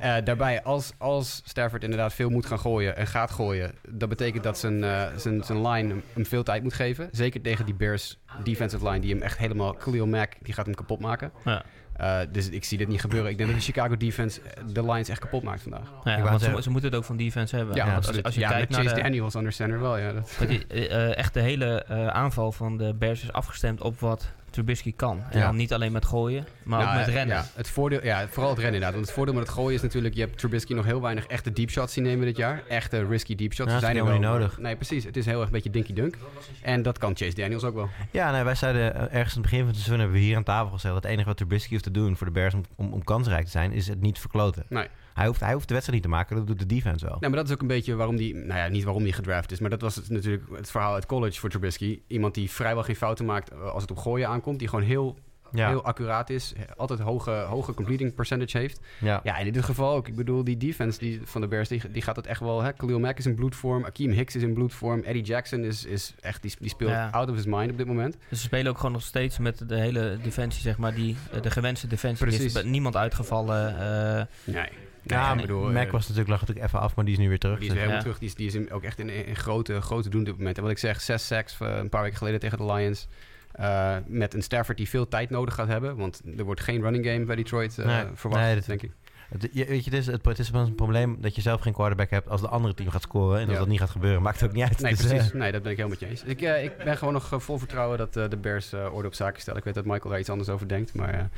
Eh, daarbij, als, als Stafford inderdaad veel moet gaan gooien en gaat gooien... dat betekent dat zijn, eh, zijn, zijn line hem, hem veel tijd moet geven. Zeker tegen die Bears defensive line die hem echt helemaal... Khalil Mack, die gaat hem kapot maken. Ja. Eh, dus ik zie dit niet gebeuren. Ik denk dat de Chicago defense eh, de Lions echt kapot maakt vandaag. Ja, want ze, ze moeten het ook van defense hebben. Ja, als, je ja, kijkt naar Chase de, Daniels under center wel, ja. Dat, dat die, eh, eh, echt de hele eh, aanval van de Bears is afgestemd op wat Trubisky kan. En Ja. dan niet alleen met gooien, maar Nou, ook met eh, rennen. Ja, het voordeel, ja, vooral het rennen inderdaad. Want het voordeel met het gooien is natuurlijk... je hebt Trubisky nog heel weinig echte deep shots zien nemen dit jaar. Echte risky deep shots. Dat is zijn er helemaal niet nodig. Nee, precies. Het is heel erg een beetje dinky dunk. En dat kan Chase Daniels ook wel. Ja, nee, wij zeiden eh, ergens aan het begin van het seizoen hebben we hier aan tafel gezegd... dat het enige wat Trubisky hoeft te doen voor de Bears om, om, om kansrijk te zijn... is het niet verkloten. Nee. Hij hoeft, hij hoeft de wedstrijd niet te maken, dat doet de defense wel. Nou, maar dat is ook een beetje waarom die... Nou ja, niet waarom die gedraft is. Maar dat was het, natuurlijk het verhaal uit college voor Trubisky. Iemand die vrijwel geen fouten maakt eh, als het op gooien aankomt. Die gewoon heel, Ja, heel accuraat is. Altijd hoge, hoge completing percentage heeft. ja. Ja, en in dit geval ook. Ik bedoel, die defense die, van de Bears, die, die gaat het echt wel... Hè? Khalil Mack is in bloedvorm. Akeem Hicks is in bloedvorm. Eddie Jackson is, is echt... Die, die speelt Ja. out of his mind op dit moment. Dus ze spelen ook gewoon nog steeds met de hele defensie, zeg maar, die, de gewenste defensie. Er is Precies. bij niemand uitgevallen. eh, Nee. Ja, ik bedoel... Mac eh, was natuurlijk, lag natuurlijk even af, maar die is nu weer terug. Die is weer Dus- helemaal Ja. terug. Die is, die is in- ook echt in, in grote, grote doen op dit moment. En wat ik zeg, zes sacks eh, een paar weken geleden tegen de Lions. Eh, met een Stafford die veel tijd nodig gaat hebben. Want er wordt geen running game bij Detroit eh, Nee. verwacht, Nee, dat- denk ik. Het, je- weet je, het is, het, het is een probleem dat je zelf geen quarterback hebt als de andere team gaat scoren. En als Ja. dat niet gaat gebeuren, maakt het ook niet uit. Nee, Dus, precies. Nee, dat ben ik helemaal met je eens. Ik, eh, ik ben gewoon nog vol vertrouwen dat eh, de Bears orde op zaken stellen. Ik weet dat Michael daar iets anders over denkt. Maar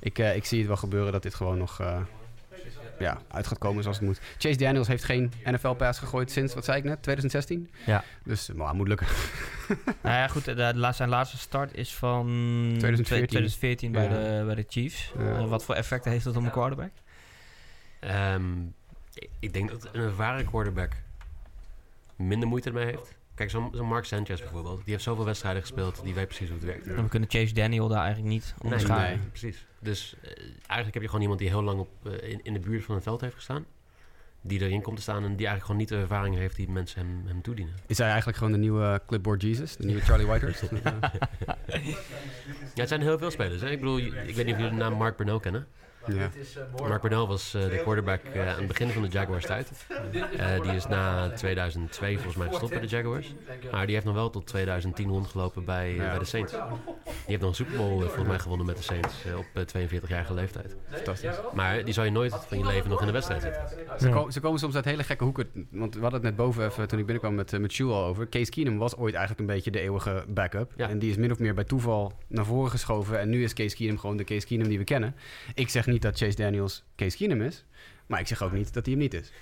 ik, eh, ik zie het wel gebeuren dat dit gewoon nog eh, ja, uit gaat komen zoals het moet. Chase Daniels heeft geen NFL-pass gegooid sinds, wat zei ik net, 2016? Ja. Dus, maar moet lukken. nou ja, goed, de, de- zijn laatste start is van 2014. 2014 bij, Ja. de, bij de Chiefs. Ja. Eh, wat voor effecten heeft dat op een quarterback? Ehm, ik- ik denk dat een ervaren quarterback minder moeite ermee heeft. Kijk, zo'n zo'n Mark Sanchez bijvoorbeeld. Die heeft zoveel wedstrijden gespeeld. Die weet precies hoe het werkt. En we kunnen Chase Daniel daar eigenlijk niet onderscheiden. nee. precies. Dus eh, eigenlijk heb je gewoon iemand die heel lang op, eh, in, in de buurt van het veld heeft gestaan. die erin komt te staan... en die eigenlijk gewoon niet de ervaring heeft die mensen hem, hem toedienen. Is hij eigenlijk gewoon de nieuwe clipboard Jesus? De nieuwe Charlie Whitehurst? Eh, Ja, het zijn heel veel spelers. Hè? Ik bedoel, ik weet niet of jullie de naam Mark Burnell kennen. Ja. Mark Burnell was eh, de quarterback eh, aan het begin van de Jaguars tijd. Eh, die is na 2002 volgens mij gestopt bij de Jaguars. Maar die heeft nog wel tot 2010 rondgelopen bij, eh, Ja. bij de Saints. Die heeft nog een Super Bowl eh, volgens mij gewonnen met de Saints eh, op eh, 42-jarige leeftijd. Fantastisch. Maar die zou je nooit van je leven nog in de wedstrijd zetten. Ze, ko- ze komen soms uit hele gekke hoeken. Want we hadden het net boven even, toen ik binnenkwam met, eh, met Sjoel al over. Case Keenum was ooit eigenlijk een beetje de eeuwige backup. Ja. En die is min of meer bij toeval naar voren geschoven. En nu is Case Keenum gewoon de Case Keenum die we kennen. Ik zeg niet dat Chase Daniels Case Keenum is. Maar ik zeg ook niet dat hij hem niet is.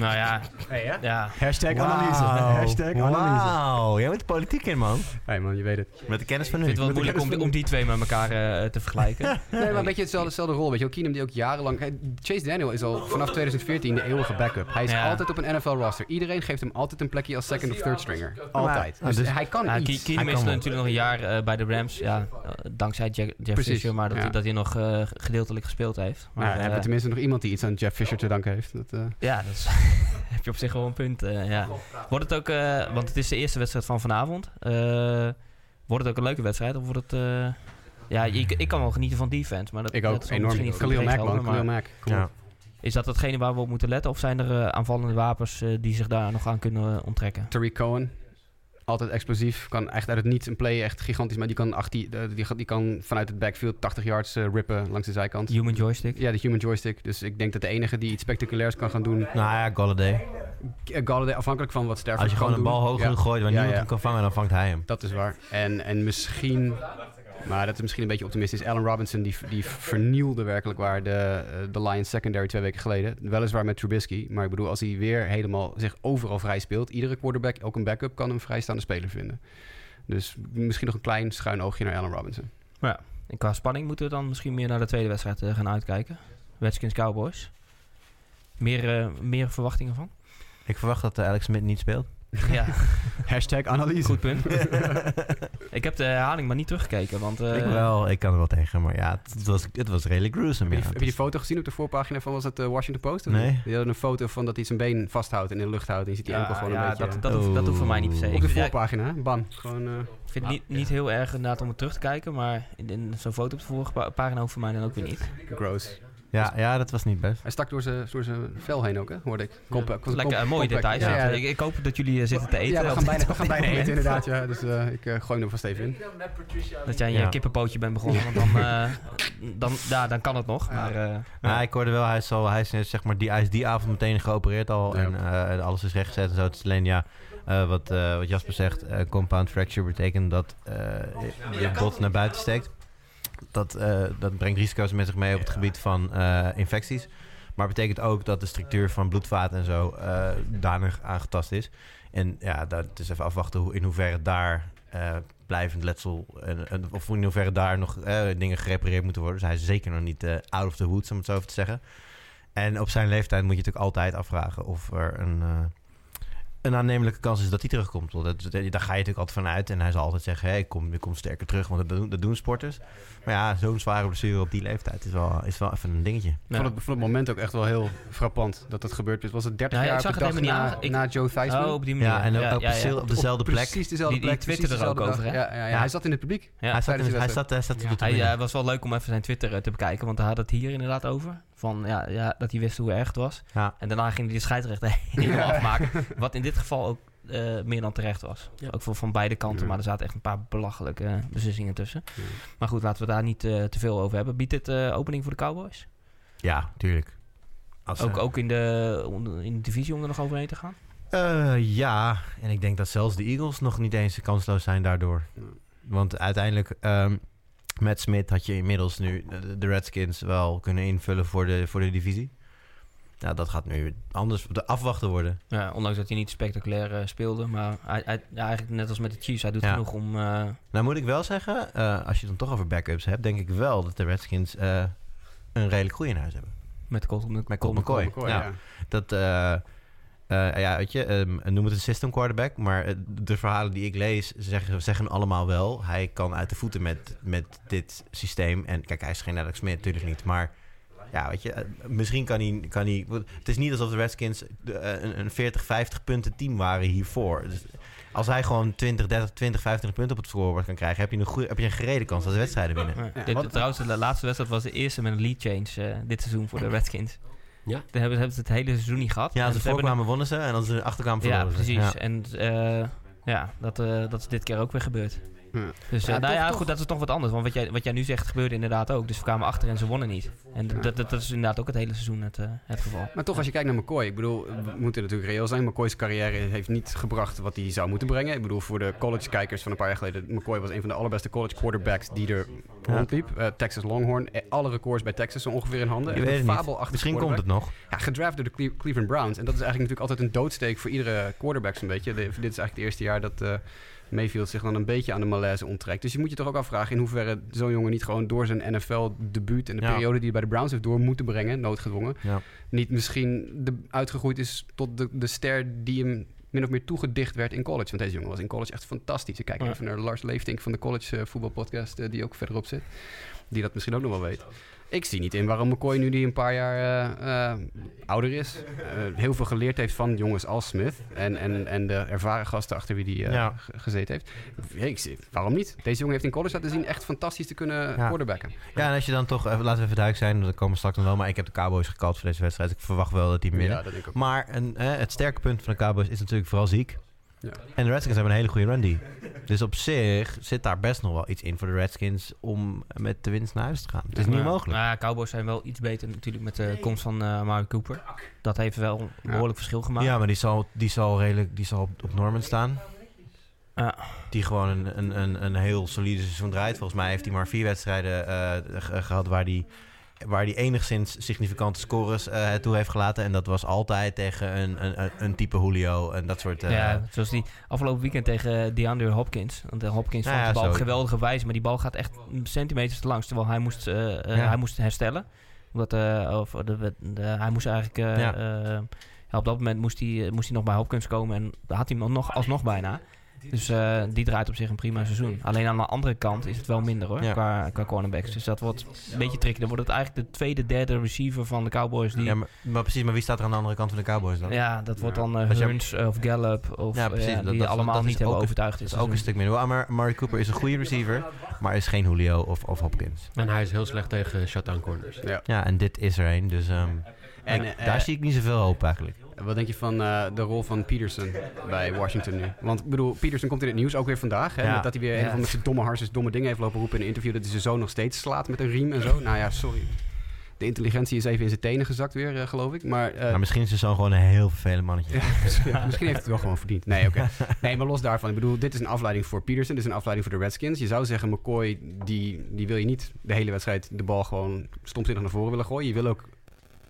Nou ja, Hey, ja? ja. Hashtag analyse. Hashtag analyse. Wauw, jij bent de politiek in, man. Hey man, je weet het. Met de kennis van Ik nu. vind het wel moeilijk om, om die twee met elkaar eh, te vergelijken. Nee, maar een beetje hetzelfde, hetzelfde rol. Weet je, wel. Keenum die ook jarenlang... Hey, Chase Daniel is al vanaf 2014 de eeuwige backup. Hij is Ja. altijd op een NFL-roster. Iedereen geeft hem altijd een plekje als second of third stringer. Altijd. Maar- Dus, dus- hij kan iets. Ke- Keenum Hij is natuurlijk nog een jaar eh, bij de Rams. Ja, eh, dankzij Jack, Jeff Precies, Fisher, maar dat, ja. hij, dat hij nog eh, gedeeltelijk gespeeld heeft. Maar Maar hebben we tenminste nog iemand die iets aan Jeff Fisher te danken heeft. Dat, eh, ja, dat is, heb je op zich wel een punt. eh, ja. Wordt het ook, eh, want het is de eerste wedstrijd van vanavond. eh, wordt het ook een leuke wedstrijd? Of wordt het... eh, ja, ik, ik kan wel genieten van defense, maar dat, ik ook, dat enorm. niet voor Khalil Mack, iedereen man. Khalil Mack. Kom Ja. op. Is dat hetgene waar we op moeten letten? Of zijn er eh, aanvallende wapens eh, die zich daar nog aan kunnen onttrekken? Tariq Cohen. Altijd explosief. Kan echt uit het niets een play echt gigantisch. Maar die kan, 18, eh, die, die kan vanuit het backfield 80 yards eh, rippen langs de zijkant. Human joystick? Ja, de human joystick. Dus ik denk dat de enige die iets spectaculairs kan gaan doen... Nou ja, Golladay. eh, Galladay, afhankelijk van wat Stafford Als je gewoon een bal hoog Ja. genoeg gooit waar Ja, niemand ja. hem kan vangen, dan vangt hij hem. Dat is waar. En, en misschien, maar dat is misschien een beetje optimistisch. Allen Robinson die, die vernielde werkelijk waar de, eh, de Lions secondary twee weken geleden. Weliswaar met Trubisky. Maar ik bedoel, als hij weer helemaal zich overal vrij speelt. Iedere quarterback, ook een backup, kan een vrijstaande speler vinden. Dus misschien nog een klein schuin oogje naar Allen Robinson. En qua spanning moeten we dan misschien meer naar de tweede wedstrijd eh, gaan uitkijken. Redskins Cowboys. Meer, eh, meer verwachtingen van? Ik verwacht dat Alex Smith niet speelt. Ja, Hashtag analyse. goed punt. ik heb de herhaling maar niet teruggekeken, want... eh, ik wel, ik kan er wel tegen, maar ja, het, het was, het was redelijk gruesome. Heb Ja. je, heb je die foto gezien op de voorpagina van was het eh, Washington Post? of Nee. Die hadden een foto van dat hij zijn been vasthoudt en in de lucht houdt. En je ziet die ja, enkel gewoon ja, een beetje... dat, dat, hoeft, dat hoeft voor mij niet per se. op de voorpagina, bam. Gewoon, eh, Ik vind het niet, niet heel erg inderdaad om het terug te kijken, maar in, in zo'n foto op de vorige pa- pagina hoeft voor mij dan ook weer niet. gross. Ja, ja, dat was niet best. Hij stak door zijn, door zijn vel heen ook, hè? hoorde ik. Compa- com- Lekker eh, com- mooie details. Ja, Ja, ja. Ik, ik hoop dat jullie eh, zitten te eten. Ja, we gaan bijna, we gaan bijna eten inderdaad. Ja. Dus eh, ik eh, gooi hem vast even in. Dat jij een Ja. kippenpootje bent begonnen, want dan, eh, dan, ja, dan kan het nog. Ja. Maar, eh, Nou, ik hoorde wel, hij is, al, hij is, zeg maar, die, hij is die avond meteen geopereerd al. Ja. En eh, alles is rechtgezet en zo. Het is alleen, ja, eh, wat, eh, wat Jasper zegt, eh, compound fracture betekent dat eh, je bot naar buiten steekt. Dat, eh, dat brengt risico's met zich mee op het gebied van eh, infecties. Maar betekent ook dat de structuur van bloedvaten en zo eh danig aangetast is. En ja, dat is even afwachten hoe, in hoeverre daar blijvend letsel... En, en- of in hoeverre daar nog dingen gerepareerd moeten worden. Dus hij is zeker nog niet out of the woods, om het zo te zeggen. En op zijn leeftijd moet je natuurlijk altijd afvragen of er een, een aannemelijke kans is dat hij terugkomt. Want dat, dat- daar ga je natuurlijk altijd van uit. En hij zal altijd zeggen, hey, ik, kom, ik kom sterker terug, want dat doen, dat doen sporters. Maar ja, zo'n zware blessure op die leeftijd is wel, is wel even een dingetje. Ik vond, het, vond het moment ook echt wel heel frappant dat dat gebeurd is. Was het 30 Ja, ik jaar zag op de het dag na. Ik- na Joe Theismann? Oh, op die manier. Ja, en ook ja, op, ja, ja. precies- op dezelfde plek. Precies dezelfde Die- die plek. twitterde er ook dezelfde over, hè? Ja, ja, ja, Ja. hij zat in het publiek. Ja. hij, zat, in- die hij, zat, hij zat Hij eh, was wel leuk om even zijn Twitter eh, te bekijken, want hij had het hier inderdaad over. Van ja, ja, dat hij wist hoe erg het was. Ja. En daarna ging hij de scheidsrechter helemaal afmaken. Wat in dit geval ook eh, meer dan terecht was. Ja. Ook voor, van beide kanten, Ja. maar er zaten echt een paar belachelijke eh, beslissingen tussen. Ja. Maar goed, laten we daar niet eh, te veel over hebben. Biedt dit eh, opening voor de Cowboys? Ja, tuurlijk. Als, Ook, ook in, de, in de divisie om er nog overheen te gaan? Ja, en ik denk dat zelfs de Eagles nog niet eens kansloos zijn daardoor. Want uiteindelijk, ehm met Smith had je inmiddels nu de, de Redskins wel kunnen invullen voor de, voor de divisie. Ja, dat gaat nu anders de afwachten worden. Ja, ondanks dat hij niet spectaculair eh, speelde. Maar hij, hij- ja, eigenlijk net als met de Chiefs, hij doet Ja. genoeg om... eh, Nou moet ik wel zeggen, eh, als je het dan toch over backups hebt, denk ik wel dat de Redskins eh, een redelijk goede in huis hebben. met Colt, met Met Colt McCoy. McCoy, Ja. ja. Dat, eh, eh, ja, weet je, ehm, noem het een system quarterback, maar de verhalen die ik lees zeggen, zeggen allemaal wel. Hij kan uit de voeten met, met dit systeem. En kijk, hij is geen Alex Smith, natuurlijk niet, maar Ja, weet je, eh, misschien kan hij, kan hij... Het is niet alsof de Redskins eh, een, een 40, 50 punten team waren hiervoor. Dus als hij gewoon 20, 30, 20, 25 punten op het scorebord kan krijgen... heb je een, goede, heb je een gereden kans dat de wedstrijden winnen. Ja. Ja, Dit- trouwens, de laatste wedstrijd was de eerste met een lead change eh, dit seizoen voor de Redskins. Ja? Daar hebben, hebben ze het hele seizoen niet gehad. Ja, als ze ze hebben voorkwamen wonnen ze en als ze achterkwamen Ja, verloren ze. precies. Ja. En eh, ja, dat, eh, dat is dit keer ook weer gebeurd. Ja. Dus Ja, eh, nou toch- ja, toch- goed, dat is toch wat anders. Want wat jij, wat jij nu zegt gebeurde inderdaad ook. Dus we kwamen achter en ze wonnen niet. En Ja. dat, dat, dat is inderdaad ook het hele seizoen het, eh, het geval. Maar toch, als je kijkt naar McCoy, ik bedoel, we moeten natuurlijk reëel zijn. McCoy's carrière heeft niet gebracht wat hij zou moeten brengen. Ik bedoel, voor de college-kijkers van een paar jaar geleden, McCoy was een van de allerbeste college quarterbacks die er Ja. rondliep. Eh, Texas Longhorn, alle records bij Texas zo ongeveer in handen. Je weet het Misschien komt het nog. Ja, gedraft door de Cle- Cleveland Browns. En dat is eigenlijk natuurlijk altijd een doodsteek voor iedere quarterback zo'n beetje. De- dit is eigenlijk het eerste jaar dat eh, Mayfield zich dan een beetje aan de malaise onttrekt. Dus je moet je toch ook afvragen in hoeverre zo'n jongen niet gewoon door zijn NFL-debuut en de Ja. periode die hij bij de Browns heeft door moeten brengen, noodgedwongen, Ja. niet misschien de, uitgegroeid is tot de, de ster die hem min of meer toegedicht werd in college. Want deze jongen was in college echt fantastisch. Ik kijk Ja. even naar Lars Leeftink van de college eh, voetbalpodcast, eh, die ook verderop zit. Die dat misschien ook nog wel weet. Ik zie niet in waarom McCoy nu die een paar jaar eh, eh, ouder is. eh, heel veel geleerd heeft van jongens als Smith. En, en, en de ervaren gasten achter wie die Ja. gezeten heeft. Ik zie, waarom niet? Deze jongen heeft in college laten zien echt fantastisch te kunnen Ja. quarterbacken. Ja, en als je dan toch, laten we even duidelijk zijn, dat komen we straks nog wel, maar ik heb de Cowboys gekald voor deze wedstrijd. Ik verwacht wel dat die winnen. Ja, dat denk ik ook. Maar een, het sterke punt van de Cowboys is natuurlijk vooral ziek. Ja. En de Redskins hebben een hele goede run D. Dus op zich zit daar best nog wel iets in voor de Redskins om met de winst naar huis te gaan. Het is Ja. niet mogelijk. Nou ja, Cowboys zijn wel iets beter natuurlijk met de komst van uh, Mario Cooper. Dat heeft wel een Ja. behoorlijk verschil gemaakt. Ja, maar die zal, die zal redelijk die zal op, op Norman staan. Ja. Die gewoon een, een, een, een heel solide seizoen draait. Volgens mij heeft hij maar vier wedstrijden eh, ge- gehad waar hij waar die enigszins significante scores eh toe heeft gelaten. En dat was altijd tegen een, een, een- type Julio en dat soort... eh, Ja, zoals die afgelopen weekend tegen DeAndre Hopkins. Want de Hopkins Nou vond de bal op geweldige wijze, maar die bal gaat echt centimeters te langs. Terwijl hij moest, eh, eh, Ja. hij moest herstellen. Omdat, eh, of de, de, hij moest eigenlijk... eh, eh, ja, op dat moment moest hij, moest hij nog bij Hopkins komen en daar had hij hem nog, alsnog bijna. Dus eh, die draait op zich een prima seizoen. Alleen aan de andere kant is het wel minder hoor, Ja. qua, qua cornerbacks. Dus dat wordt een beetje tricky. Dan wordt het eigenlijk de tweede, derde receiver van de Cowboys. Die, ja, ja, maar, maar precies, maar wie staat er aan de andere kant van de Cowboys dan? dat wordt dan uh, je- of Gallup. Of, Ja, precies. ja, Dat- die dat- allemaal dat niet hebben overtuigd. Dat is ook een stuk minder. Maar Murray Cooper is een goede receiver, maar is geen Julio of, of Hopkins. En hij is heel slecht tegen shutdown corners. Ja. Ja, en dit is er een. Dus ehm, En, eh, daar zie ik niet zoveel hoop eigenlijk. Wat denk je van eh, de rol van Peterson bij Washington nu? Want ik bedoel, Peterson komt in het nieuws ook weer vandaag. Hè, Ja. met dat hij weer een Ja. of andere domme harses domme dingen heeft lopen roepen in een interview. Dat hij zijn zoon nog steeds slaat met een riem en zo. Nou ja, sorry. De intelligentie is even in zijn tenen gezakt weer, eh, geloof ik. Maar, eh, maar misschien is zijn zoon gewoon een heel vervelend mannetje. ja, misschien, misschien heeft het wel gewoon verdiend. Nee, oké. Nee, maar los daarvan. Ik bedoel, dit is een afleiding voor Peterson. Dit is een afleiding voor de Redskins. Je zou zeggen, McCoy, die, die wil je niet de hele wedstrijd de bal gewoon stomzinnig naar voren willen gooien. Je wil ook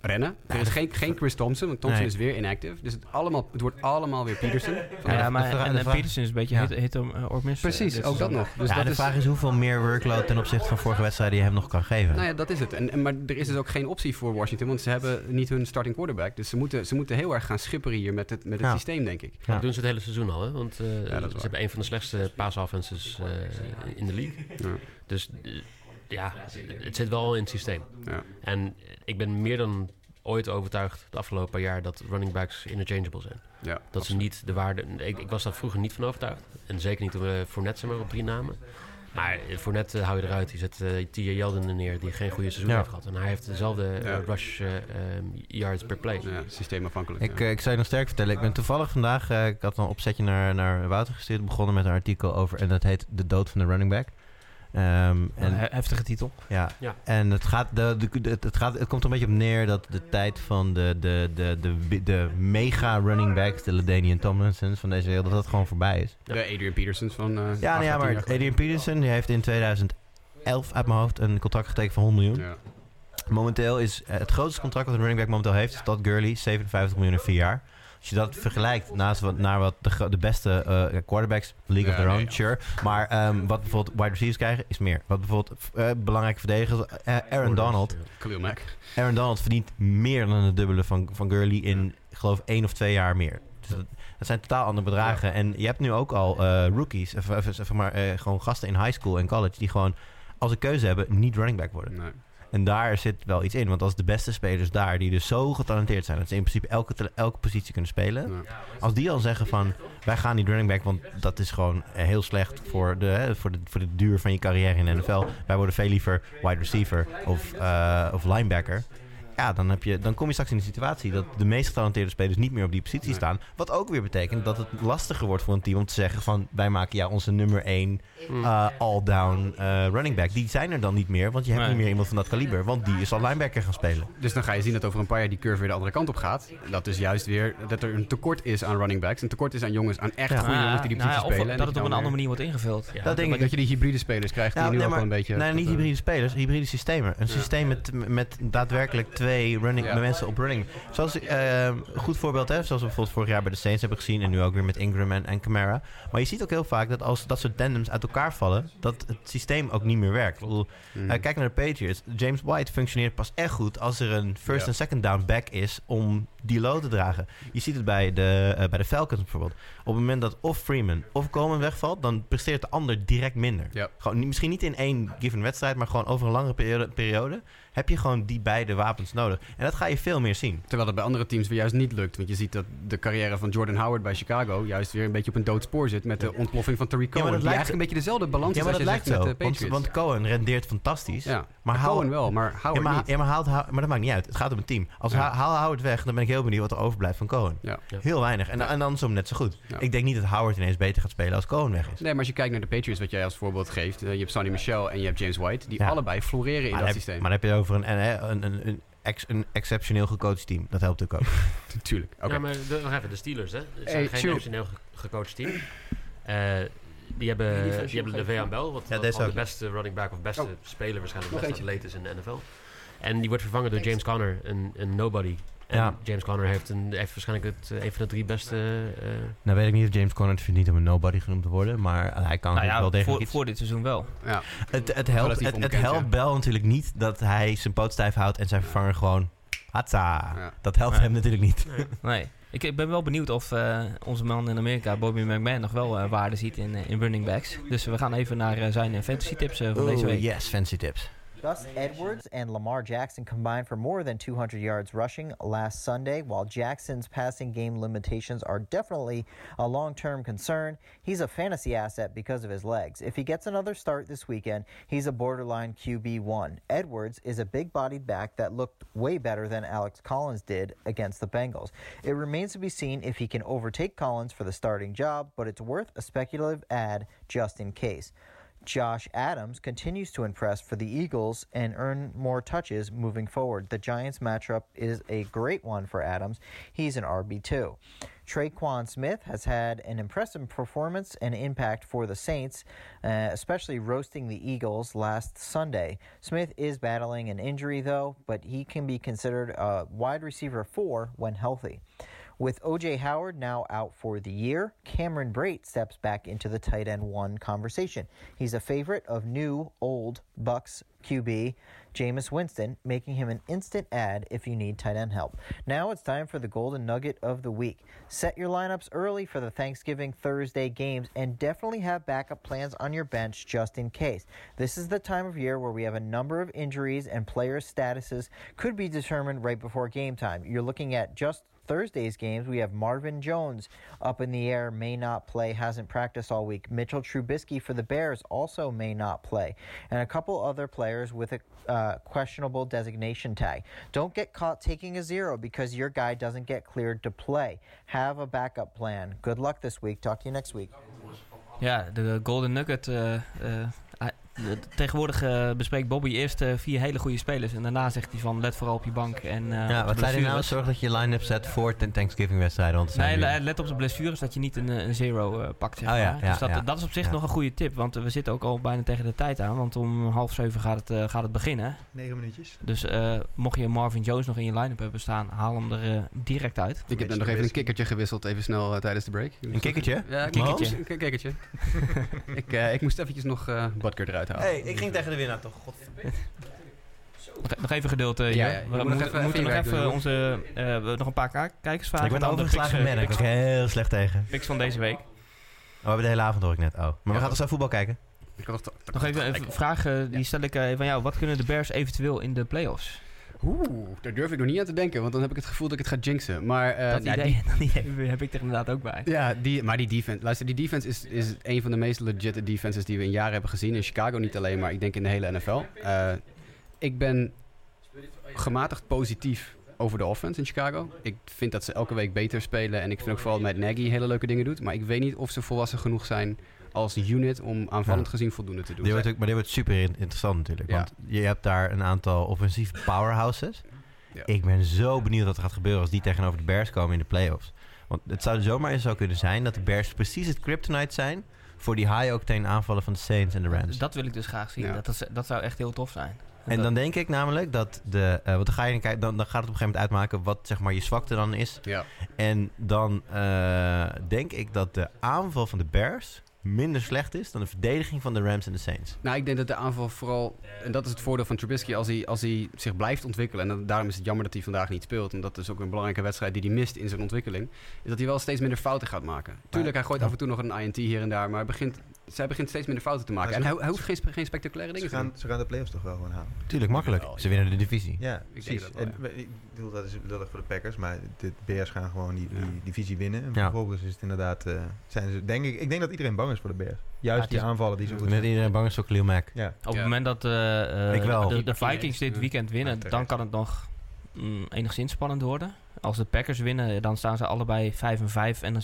rennen. Er is geen, geen Chris Thompson, want Thompson Nee. is weer inactive. Dus het, allemaal, het wordt allemaal weer Peterson. Ja, maar en, en Peterson is een beetje Ja. hit, miss. eh, Precies, ook dat nog. Dus ja, dat de is, vraag is hoeveel meer workload ten opzichte van vorige wedstrijden je hem nog kan geven. Nou ja, dat is het. En, en, maar er is dus ook geen optie voor Washington, want ze hebben niet hun starting quarterback. Dus ze moeten, ze moeten heel erg gaan schipperen hier met het, met het Ja. systeem, denk ik. Ja. Dat doen ze het hele seizoen al, hè? Want eh, ze waar. hebben een van de slechtste pass offenses eh, in de league. Ja. Dus ja, het zit wel in het systeem. Ja. En ik ben meer dan ooit overtuigd de afgelopen paar jaar dat running backs interchangeable zijn. Ja, Dat ze niet de waarde... Ik, ik was daar vroeger niet van overtuigd. En zeker niet toen we Fournette zeg maar, op drie namen. Maar eh, Fournette eh, hou je eruit. Die zet uh, Tia Yeldon er neer die geen goede seizoen Ja. heeft gehad. En hij heeft dezelfde eh, Ja. rush eh, ehm, yards per play. ja systeemafhankelijk. Ik, ja. eh, ik zou je nog sterk vertellen. Ik ben toevallig vandaag, eh, ik had een opzetje naar, naar Wouter gestuurd, begonnen met een artikel over, en dat heet De dood van de running back. Ehm, Een en, he- heftige titel. ja. Ja. en het, gaat, de, de, het, het gaat, het komt er een beetje op neer dat de tijd van de, de, de, de, de, mega running backs, de Ladanian Tomlinsons van deze wereld, dat dat gewoon voorbij is. De Adrian Petersons van... eh, Ja, ja 18 maar. Adrian Peterson die heeft in 2011 uit mijn hoofd een contract getekend van 100 miljoen. Ja. Momenteel is eh, het grootste contract wat een running back momenteel heeft, is Todd Gurley, 57 miljoen in vier jaar. Als je dat vergelijkt naast wat, naar wat de, de beste eh, quarterbacks, League of Their Own, sure. Maar ehm, wat bijvoorbeeld wide receivers krijgen, is meer. Wat bijvoorbeeld eh, belangrijke verdedigers, eh, Aaron Donald. Aaron Donald verdient meer dan het dubbele van, van Gurley in, ik geloof, één of twee jaar meer. Dus dat, dat zijn totaal andere bedragen. En je hebt nu ook al rookies, of, of, zeg maar, gewoon gasten in high school en college, die gewoon als een keuze hebben, niet running back worden. Nee. En daar zit wel iets in. Want als de beste spelers daar, die dus zo getalenteerd zijn... dat ze in principe elke, elke positie kunnen spelen... Als die al zeggen van... wij gaan niet running back, want dat is gewoon heel slecht... voor de, hè, voor de, voor de duur van je carrière in de NFL. Wij worden veel liever wide receiver of, eh, of linebacker... Ja, dan, heb je, dan kom je straks in de situatie dat de meest getalenteerde spelers niet meer op die positie Nee. staan. Wat ook weer betekent dat het lastiger wordt voor een team om te zeggen van wij maken ja onze nummer 1 uh, all-down uh, running back. Die zijn er dan niet meer, want je hebt Nee. niet meer iemand van dat kaliber. Want die is al linebacker gaan spelen. Dus dan ga je zien dat over een paar jaar die curve weer de andere kant op gaat. Dat dus juist weer dat er een tekort is aan running backs. Een tekort is aan jongens, aan echt Ja. goede jongens die die nou ja, positie of spelen. en dat het op een andere manier wordt ingevuld. Ja, dat denk ik. Dat je die hybride spelers krijgt die nu nee, ook wel maar- een beetje... Nee, niet eh, hybride spelers, hybride systemen. Een systeem met, met daadwerkelijk twee running, Ja. mensen op running. Zoals eh, een goed voorbeeld, hè, zoals we bijvoorbeeld vorig jaar bij de Saints hebben gezien. En nu ook weer met Ingram en, en Camara. Maar je ziet ook heel vaak dat als dat soort tandems uit elkaar vallen, dat het systeem ook niet meer werkt. Ik bedoel, eh, kijk naar de Patriots. James White functioneert pas echt goed als er een first Ja. en second down back is om die load te dragen. Je ziet het bij de, eh, bij de Falcons bijvoorbeeld. Op het moment dat of Freeman of Coleman wegvalt, dan presteert de ander direct minder. Ja. Gewoon, misschien niet in één given wedstrijd, maar gewoon over een langere periode, periode heb je gewoon die beide wapens nodig. En dat ga je veel meer zien. Terwijl dat bij andere teams weer juist niet lukt. Want je ziet dat de carrière van Jordan Howard bij Chicago juist weer een beetje op een dood spoor zit met de ontploffing van Tariq maar Cohen. dat die lijkt- eigenlijk een beetje dezelfde balans Ja, maar als dat je lijkt zegt zo. met de Want, Patriots. want Cohen rendeert fantastisch. ja, Maar Cohen wel, maar Ja, Howard maar, niet. ja, maar, haalt, maar dat maakt niet uit. Het gaat om een team. Als Ja. ha- haal Howard weg, dan ben ik heel benieuwd wat er overblijft van Cohen. Ja. Ja. Heel weinig. En, en andersom net zo goed. Ja. Ik denk niet dat Howard ineens beter gaat spelen als Cohen weg is. Nee, maar als je kijkt naar de Patriots, wat jij als voorbeeld geeft. eh, je hebt Sonny Michel en je hebt James White. Die Ja. allebei floreren in maar, dat heb, systeem. maar dan heb je over een, een, een, een, een, ex- een exceptioneel gecoacht team. Dat helpt ook. ook. Natuurlijk. Oké. Ja, maar de, nog even, de Steelers, hè? Hey, zijn geen ge- gecoacht team. Eh, die hebben, die hebben de Vean Bell, wat, ook. de beste running back of beste Oh. speler waarschijnlijk, beste atleet is in de NFL. En die wordt vervangen door James Conner, een, een nobody. En Ja. James Conner heeft, een, heeft waarschijnlijk het, eh, een van de drie beste... eh, nou weet ik niet of James Conner het verdient om een nobody genoemd te worden. Maar hij kan Nou wel degelijk voor, iets. voor dit seizoen wel. Ja. Het, het, helpt, het, het helpt ja. Bell natuurlijk niet dat hij zijn poot stijf houdt en zijn vervanger gewoon... Hatsa. Ja. Dat helpt hem natuurlijk niet. Nee. Ik, ik ben wel benieuwd of eh, onze man in Amerika, Bobby McMahon, nog wel eh, waarde ziet in, eh, in running backs. Dus we gaan even naar eh, zijn eh, fantasy tips eh, van deze week. yes, fancy tips. Gus Edwards and Lamar Jackson combined for more than 200 yards rushing last Sunday. While Jackson's passing game limitations are definitely a long term concern, he's a fantasy asset because of his legs. If he gets another start this weekend, he's a borderline QB1. Edwards is a big bodied back that looked way better than Alex Collins did against the Bengals. It remains to be seen if he can overtake Collins for the starting job, but it's worth a speculative add just in case. Josh Adams continues to impress for the Eagles and earn more touches moving forward. The Giants matchup is a great one for Adams. He's an RB2. Traquan Smith has had an impressive performance and impact for the Saints, uh, especially roasting the Eagles last Sunday. Smith is battling an injury, though, but he can be considered a wide receiver four when healthy. With OJ Howard now out for the year, Cameron Brate steps back into the tight end one conversation. He's a favorite of new, old Bucks QB Jameis Winston, making him an instant add if you need tight end help. Now it's time for the golden nugget of the week. Set your lineups early for the Thanksgiving Thursday games and definitely have backup plans on your bench just in case. This is the time of year where we have a number of injuries and players' statuses could be determined right before game time. You're looking at just Thursday's games, we have Marvin Jones up in the air, may not play, hasn't practiced all week. Mitchell Trubisky for the Bears also may not play. And a couple other players with a uh, questionable designation tag. Don't get caught taking a zero because your guy doesn't get cleared to play. Have a backup plan. Good luck this week. Talk to you next week. Ja, de Golden Nugget. hij- de- tegenwoordig eh, bespreekt Bobby eerst eh, vier hele goede spelers. En daarna zegt hij van let vooral op je bank. En, eh, ja, wat zei hij nou? Zorg dat je line-up zet voor de Thanksgiving-wedstrijden. Want Nee, le- let op de blessures dat je niet een, een zero eh, pakt. Zeg Oh ja, maar. ja, dus dat, ja. dat is op zich Ja. nog een goede tip. Want we zitten ook al bijna tegen de tijd aan. Want om half zeven gaat het, eh, gaat het beginnen. Negen minuutjes. Dus eh, mocht je Marvin Jones nog in je line-up hebben staan, haal hem er direct uit. Ik heb dan nog even een kikkertje gewisseld, even snel tijdens de break. Een kikkertje? Ja, ik Kikkertje. moest- Een kikkertje. ik, eh, ik moest eventjes nog eh Butker eruit halen. hey, ik ging tegen de winnaar toch? God. Nog, nog even geduld, eh, Ja, we, moet nog moeten, even- we moeten even nog even doen, onze, eh, we hebben nog een paar ka- kijkersvragen. Ik ben picks, man. eh, Ik heel slecht tegen. picks van deze week. Oh, we hebben de hele avond hoor ik net. Oh. Maar we gaan toch zo voetbal kijken? Ik had toch- Nog even een vraag, eh, die stel ik eh, even aan jou. Wat kunnen de Bears eventueel in de playoffs? Oeh, daar durf ik nog niet aan te denken, want dan heb ik het gevoel dat ik het ga jinxen. Maar eh, dat, idee, dat idee heb ik er inderdaad ook bij. Ja, die, maar die defense, luister, die defense is, is een van de meest legit defenses die we in jaren hebben gezien. In Chicago niet alleen, maar ik denk in de hele NFL. Eh, ik ben gematigd positief over de offense in Chicago. Ik vind dat ze elke week beter spelen en ik vind ook vooral dat Matt Nagy hele leuke dingen doet. Maar ik weet niet of ze volwassen genoeg zijn als unit om aanvallend Ja. gezien voldoende te doen. Dit wordt ook, maar dit wordt super in- interessant natuurlijk. Ja. Want je hebt daar een aantal offensieve powerhouses. Ja. Ik ben zo benieuwd wat er gaat gebeuren als die tegenover de Bears komen in de playoffs. Want het zou zomaar eens zo kunnen zijn dat de Bears precies het kryptonite zijn... voor die high-octane aanvallen van de Saints en de Rams. Dat wil ik dus graag zien. Ja. Dat, dat, dat zou echt heel tof zijn. En dan denk ik namelijk dat de... eh, want dan, ga je, dan, dan gaat het op een gegeven moment uitmaken wat zeg maar, je zwakte dan is. Ja. En dan eh, denk ik dat de aanval van de Bears minder slecht is dan de verdediging van de Rams en de Saints. Nou, ik denk dat de aanval vooral, en dat is het voordeel van Trubisky, als hij, als hij zich blijft ontwikkelen, en daarom is het jammer dat hij vandaag niet speelt, en dat is ook een belangrijke wedstrijd die hij mist in zijn ontwikkeling, is dat hij wel steeds minder fouten gaat maken. Tuurlijk, hij gooit Ja. af en toe nog een INT hier en daar, maar hij begint, zij begint steeds minder fouten te maken. En ze- hij, hij hoeft geen, geen spectaculaire dingen te gaan, doen. ze gaan de playoffs toch wel gewoon halen. Tuurlijk, makkelijk. Ze winnen de divisie. Ja, precies. dat wel, en, ik bedoel, dat is lullig voor de Packers, maar de Bears gaan gewoon die, divisie winnen. En Ja. vervolgens is het inderdaad, eh, zijn ze, denk ik, ik denk dat iedereen bang is voor de Bears. Juist die is- aanvallen die zo goed Net zijn. iedereen bang is voor Khalil Mack. Ja, Op Ja. het moment dat eh, eh, Ik wel. De, de Vikings dit weekend winnen, Ja, dan kan het nog mm, enigszins spannend worden. Als de Packers winnen, dan staan ze allebei 5 en 5. En dan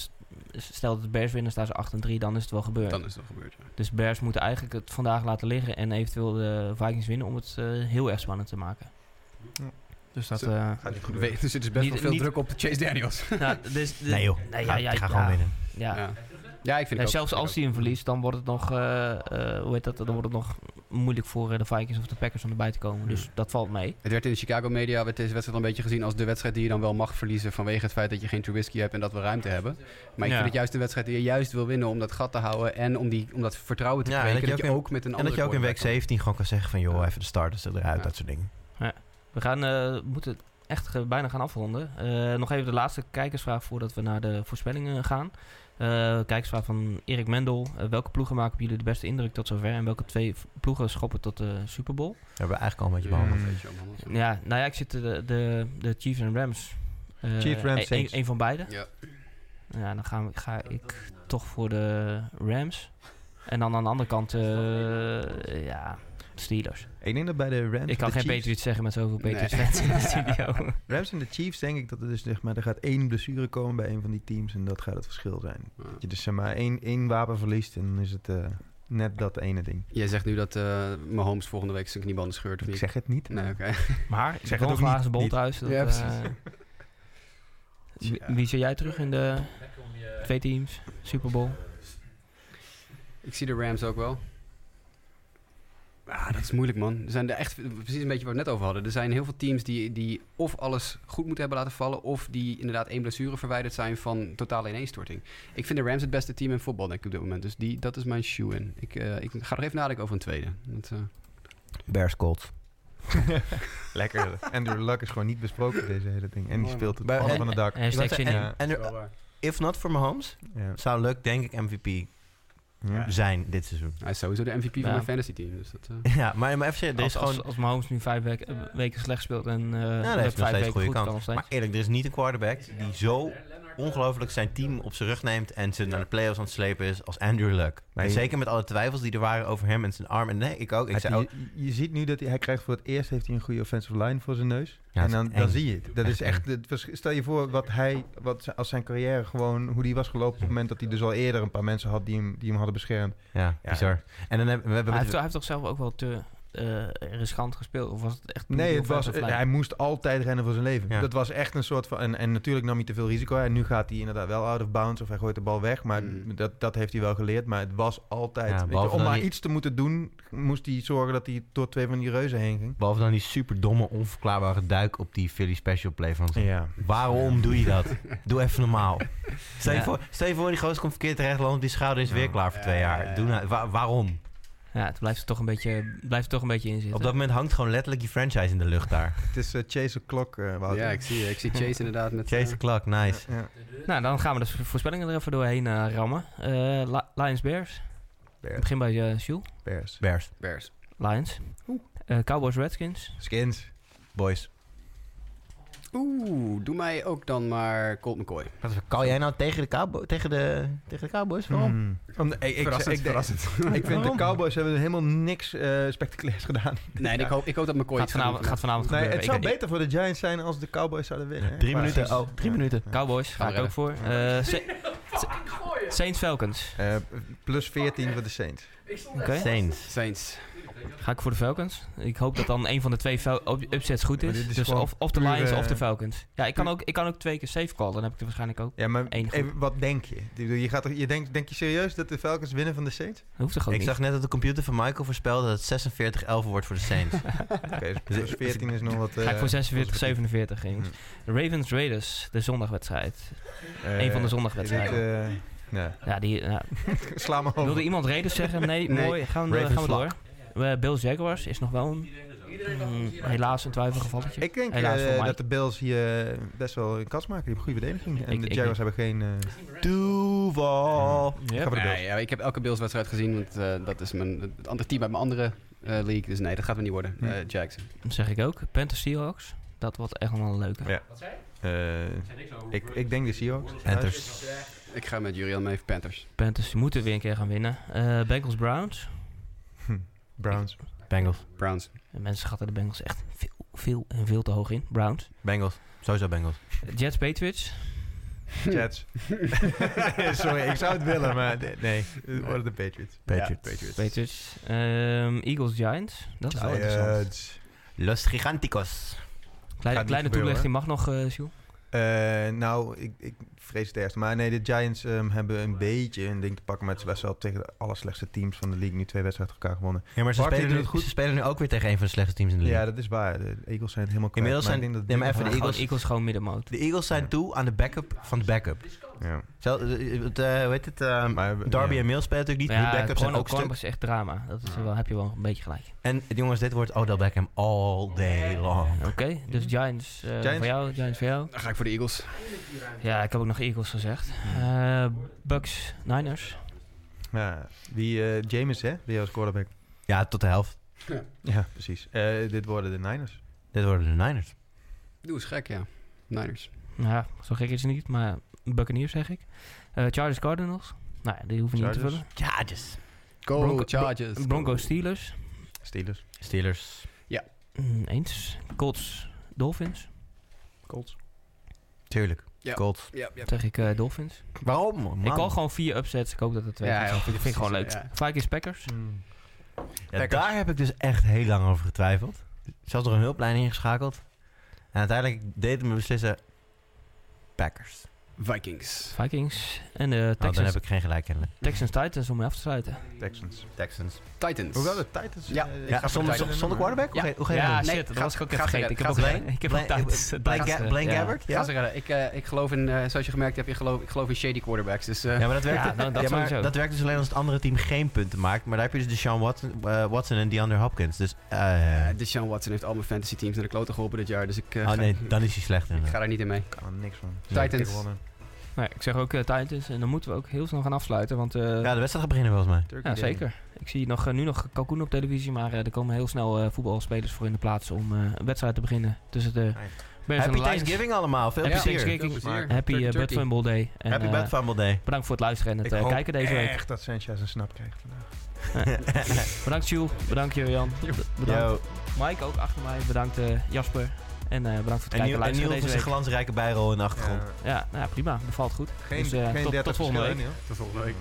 stel dat de Bears winnen, staan ze 8 en 3. Dan is het wel gebeurd. Dan is het wel gebeurd, ja. Dus Bears moeten eigenlijk het vandaag laten liggen en eventueel de Vikings winnen om het eh, heel erg spannend te maken. Ja. Dus dat... Eh, gaat niet goed. We- Er zit dus best Niet- wel veel niet- druk op Chase Daniels. nou, dus, Nee joh, Nee, ga, ja, ja, ga ja. gewoon winnen. Ja. Ja. Ik vind Ja, het ook. zelfs als hij hem verliest, dan wordt het nog, eh, eh, hoe heet dat, dan wordt het nog moeilijk voor eh, de Vikings of de Packers om erbij te komen. Dus dat valt mee. Het werd in de Chicago media werd deze wedstrijd een beetje gezien als de wedstrijd die je dan wel mag verliezen vanwege het feit dat je geen Trubisky hebt en dat we ruimte hebben. Maar ik Ja. vind het juist een wedstrijd die je juist wil winnen om dat gat te houden en om, die, om dat vertrouwen te Ja, en kweken. dat Dat je ook met een En andere dat je ook in week quarterback 17 gewoon kan zeggen van... joh, even de starters eruit, Ja. dat soort dingen. We gaan, eh, moeten echt bijna gaan afronden. Eh, nog even de laatste kijkersvraag voordat we naar de voorspellingen gaan. Eh kijkersvraag van Erik Mendel. Eh, welke ploegen maken op jullie de beste indruk tot zover? En welke twee ploegen schoppen tot de Super Bowl? Dat hebben we eigenlijk al een beetje behandeld. Ja, nou ja, ik zit de, de, de Chiefs en Rams. Eh, Chiefs, Rams, een- van beide. Ja. Ja, dan gaan we, ga ik toch voor de Rams. En dan aan de andere kant, eh, ja, Steelers. Ik denk dat bij de Rams Ik kan geen Chiefs, Patriots zeggen met zoveel Nee. Patriots fans in de studio. Rams en de Chiefs denk ik dat er dus zeg maar, er gaat één blessure komen bij een van die teams en dat gaat het verschil zijn. Ja. Dat je dus zeg maar één, één wapen verliest en dan is het eh, net dat ene ding. Jij zegt nu dat eh Mahomes volgende week zijn kniebanden scheurt of Ik niet? zeg het niet. Nee, oké. Maar ik zeg het wel ook een niet- bol thuis. Dat, Ja, eh, precies. wie, Ja. wie zie jij terug in de twee teams? Super Bowl? Ik zie de Rams ook wel. Ah, dat is moeilijk, man. Er zijn er echt, precies een beetje waar we het net over hadden. Er zijn heel veel teams die, die of alles goed moeten hebben laten vallen... of die inderdaad één blessure verwijderd zijn van totale ineenstorting. Ik vind de Rams het beste team in voetbal, denk ik, op dit moment. Dus die, dat is mijn shoe-in. Ik, eh, ik ga nog even nadenken over een tweede. Dat, eh, Bears Colts. Lekker. Andrew Luck is gewoon niet besproken deze hele ding. En die Mooi, speelt het man. alles van het dak. En hashtag en, en er- if not for Mahomes, Ja. zou Luck denk ik MVP Ja. zijn dit seizoen. hij is sowieso de MVP Ja. van mijn fantasy team. Dus dat, eh, Ja, maar, maar even zeggen, er Als, is gewoon... als, als Mahomes nu vijf weken, weken slecht speelt en eh dat heeft nog vijf steeds weken goede goed, kan kant. nog steeds. Maar eerlijk, er is niet een quarterback die zo ongelooflijk zijn team op zijn rug neemt en ze naar de playoffs aan het slepen is als Andrew Luck. Maar En je- zeker met alle twijfels die er waren over hem en zijn arm. En nee, ik ook. Ik zei ook, je, je ziet nu dat hij, hij krijgt voor het eerst heeft hij een goede offensive line voor zijn neus. Ja, en dan, dan zie je het. Dat Echt is echt het Stel je voor wat hij, wat als zijn carrière gewoon, hoe die was gelopen op het moment dat hij dus al eerder een paar mensen had die hem, die hem hadden beschermd. ja, Ja. bizar. En dan hebben we... we heeft, hij heeft toch zelf ook wel te eh, riskant gespeeld? Of was het echt Nee, het was, line? hij moest altijd rennen voor zijn leven. Ja. Dat was echt een soort van... En, en natuurlijk nam hij te veel risico. En nu gaat hij inderdaad wel out of bounds of hij gooit de bal weg. Maar Mm. dat, dat heeft hij wel geleerd. Maar het was altijd... Ja, weet je, behalve om maar die- iets te moeten doen, moest hij zorgen dat hij door twee van die reuzen heen ging. Behalve dan die super domme, onverklaarbare duik op die Philly special play van Ja. Waarom doe je dat? Doe even normaal. Stel je, Ja. voor, stel je voor, die gozer komt verkeerd terecht, landt op die schouder is weer klaar voor twee jaar. Doe nou, wa- waarom? Ja, het blijft er toch een beetje, blijft er toch een beetje in zitten. Op dat moment hangt gewoon letterlijk je franchise in de lucht daar. Het is eh, Chase the Clock, eh, Wouter. ja, ik zie, ik zie Chase inderdaad met... Chase the clock, nice. Ja. Nou, dan gaan we de voorspellingen er even doorheen eh, rammen. Eh, Li- Lions Bears. Ik Bears. begin bij uh, Jules. Bears. Bears. Bears. Lions. Eh, Cowboys, Redskins. Skins. Boys. Oeh, doe mij ook dan maar Colt McCoy. Wat Kan jij nou tegen de, cowboy, tegen de, tegen de Cowboys? Waarom? Om, ik, ik, Verrassend, ik, verrassend. ik vind de? Cowboys hebben helemaal niks eh, spectaculairs gedaan. Nee, ik hoop, ik hoop dat McCoy Gaat vanavond, gaat vanavond Nee, gebeuren. het zou Ik- ik- beter voor de Giants zijn als de Cowboys zouden winnen. Drie Maar- minuten. Oh, drie Ja. minuten. Cowboys, ga Gaan ik ook voor. Eh, Sa- Sa- Saints, Falcons. Eh, plus 14 voor de Saints. Oké. Saints. Saints. Ga ik voor de Falcons. Ik hoop dat dan een van de twee upsets goed is. Dus of, of de Lions eh, of de Falcons. Ja, ik kan ook, ik kan ook twee keer safe callen. Dan heb ik er waarschijnlijk ook. Ja, maar even, wat denk je? Je, gaat er, je denkt, denk je serieus dat de Falcons winnen van de Saints? Dat hoeft toch ook Ik niet? zag net dat de computer van Michael voorspelde dat het 46-11 wordt voor de Saints. Oké, dus plus 14 is nog wat... Ga ik eh, voor 46, positief. 47 ging. Hm. Ravens Raiders, de zondagwedstrijd. Eh, Eén van de zondagwedstrijden. eh, nee. Ja, die, ja. Sla maar over. Wilde iemand Raiders zeggen? Nee, Nee. mooi. Gaan we, gaan we door. Eh, Bills Jaguars is nog wel een, mm, helaas een twijfelgevalletje. Ik denk eh, mij. dat de Bills hier eh, best wel een kans maken. Die hebben een goede verdediging. En Ik- de Jaguars hebben geen... eh, de Bills. Nee, ja, ik heb elke Bills-wedstrijd gezien, want eh, dat is mijn, het andere team uit mijn andere eh, league. Dus nee, dat gaat me niet worden. Hm. Eh Jackson. Dat zeg ik ook. Panthers Seahawks. Dat wordt echt wel een leuke. Ja. Eh, ik, ik denk de Seahawks. Panthers. Ik ga met Jurian mee voor Panthers. Panthers moeten weer een keer gaan winnen. Eh, Bengals Browns. Browns. Bengals. Browns. En mensen schatten de Bengals echt veel, veel en veel te hoog in. Browns. Bengals. Sowieso Bengals. Jets Patriots. Jets. Sorry, ik zou het willen, maar nee, nee. Het worden de Patriots. Patriots. Ja, Patriots. Patriots. Ehm, Eagles Giants. Dat is wel interessant. Giants. Los Giganticos. Kleine, kleine toelichting mag nog, eh Jules. Eh, nou, ik, ik vrees het eerst. Maar nee, de Giants ehm, hebben een beetje een ding te pakken. Maar het is best wel tegen de allerslechtste teams van de league. Nu twee wedstrijden elkaar gewonnen. Ja, maar ze spelen, nu, goed. ze spelen nu ook weer tegen een van de slechtste teams in de league. Ja, dat is waar. De Eagles zijn het helemaal kwijt. Inmiddels Maar zijn- ik denk dat nee, maar even de Eagles- Gewoon Eagles- Eagles gewoon middenmoot. De Eagles zijn toe aan de backup van de backup. Ja. Zel, eh, het, eh, hoe heet het? eh, Maar, Darby ja. en Mills spelen natuurlijk niet. Ja, backups zijn ook stuk. cornerback is echt drama. Dat is wel, heb je wel een beetje gelijk. En jongens, dit wordt Odell Beckham all day long. Oké, dus Giants, eh, Giants? voor jou, Giants voor jou. Dan ga ik voor de Eagles. Ja, ik heb ook nog Eagles gezegd. Eh Bucks, Niners. Ja, wie, eh, James, hè? Wie als quarterback. Ja, tot de helft. Ja, precies. Eh, dit worden de Niners. Dit worden de Niners. Doe eens gek, ja. Niners. Ja, zo gek is het niet, maar Buccaneers zeg ik. Eh Chargers, Cardinals. Nou ja, die hoeven niet te vullen. Chargers. Go Bronco- Chargers. Broncos, Steelers. Steelers. Steelers. Mm, eens. Colts, Dolphins. Colts. Tuurlijk. Ja. Colts. Ja, ja. Zeg ik eh, Dolphins. Waarom? Man. Ik call gewoon vier upsets. Ik hoop dat het twee Ja, zijn. ja, dat vind, ik- gewoon leuk. Vikings, Packers. Ja, daar heb ik dus echt heel lang over getwijfeld. Zelfs door een hulplijn ingeschakeld. En uiteindelijk deed het me beslissen... Packers. Vikings. Vikings. En de dan Texans, heb ik geen gelijk kennelijk. Texans Titans om mee af te sluiten. Texans. Texans. Titans. Hoewel de Titans... Ja. ik Ja, ga voor zonder, de Titans zonder quarterback? Ja. Hoe ga je- Hoe ga je Ja, doen? nee, shit, dat gaat- was ik ook even vergeten. Ik heb ook, ik heb Titans. Blaine. Gabbert? Ga Ja? Ik, eh, ik geloof in, eh, zoals je gemerkt hebt, je geloof, ik geloof in shady quarterbacks. Dus eh, Ja, maar dat werkt, Ja, nou, dat ja, maar sowieso. dat werkt dus alleen als het andere team geen punten maakt. Maar daar heb je dus Deshaun Watson, Watson en DeAndre Hopkins. Dus, Deshaun Watson heeft al mijn fantasy teams naar de kloten geholpen dit jaar. Dus ik, oh nee, dan is hij slecht ik ga daar niet in mee. Ik kan er niks van. Titans. Nee, ik zeg ook eh, Titans. En dan moeten we ook heel snel gaan afsluiten. Want eh, Ja, de wedstrijd gaat beginnen volgens mij. Turkey Ja, Day. zeker. Ik zie nog, eh, nu nog Kalkoen op televisie, maar eh, er komen heel snel eh, voetbalspelers voor in de plaats om eh, een wedstrijd te beginnen tussen de Bears Happy. Thanksgiving allemaal. Veel Happy plezier. Veel plezier. Happy uh, Bud. Fumble Day. En, Happy Bad Fumble Day. Bedankt voor het luisteren en het kijken deze week. echt dat Sanchez een snap krijgt vandaag. Bedankt Jules, bedankt Jurian, bedankt Yo. Mike ook achter mij, bedankt Jasper en eh, bedankt voor het kijken. En Niel voor zijn glansrijke bijrol in de achtergrond. Ja, nou, prima. Bevalt goed. Geen, dus, eh, geen tot, 30 tot volgende week. Tot volgende week.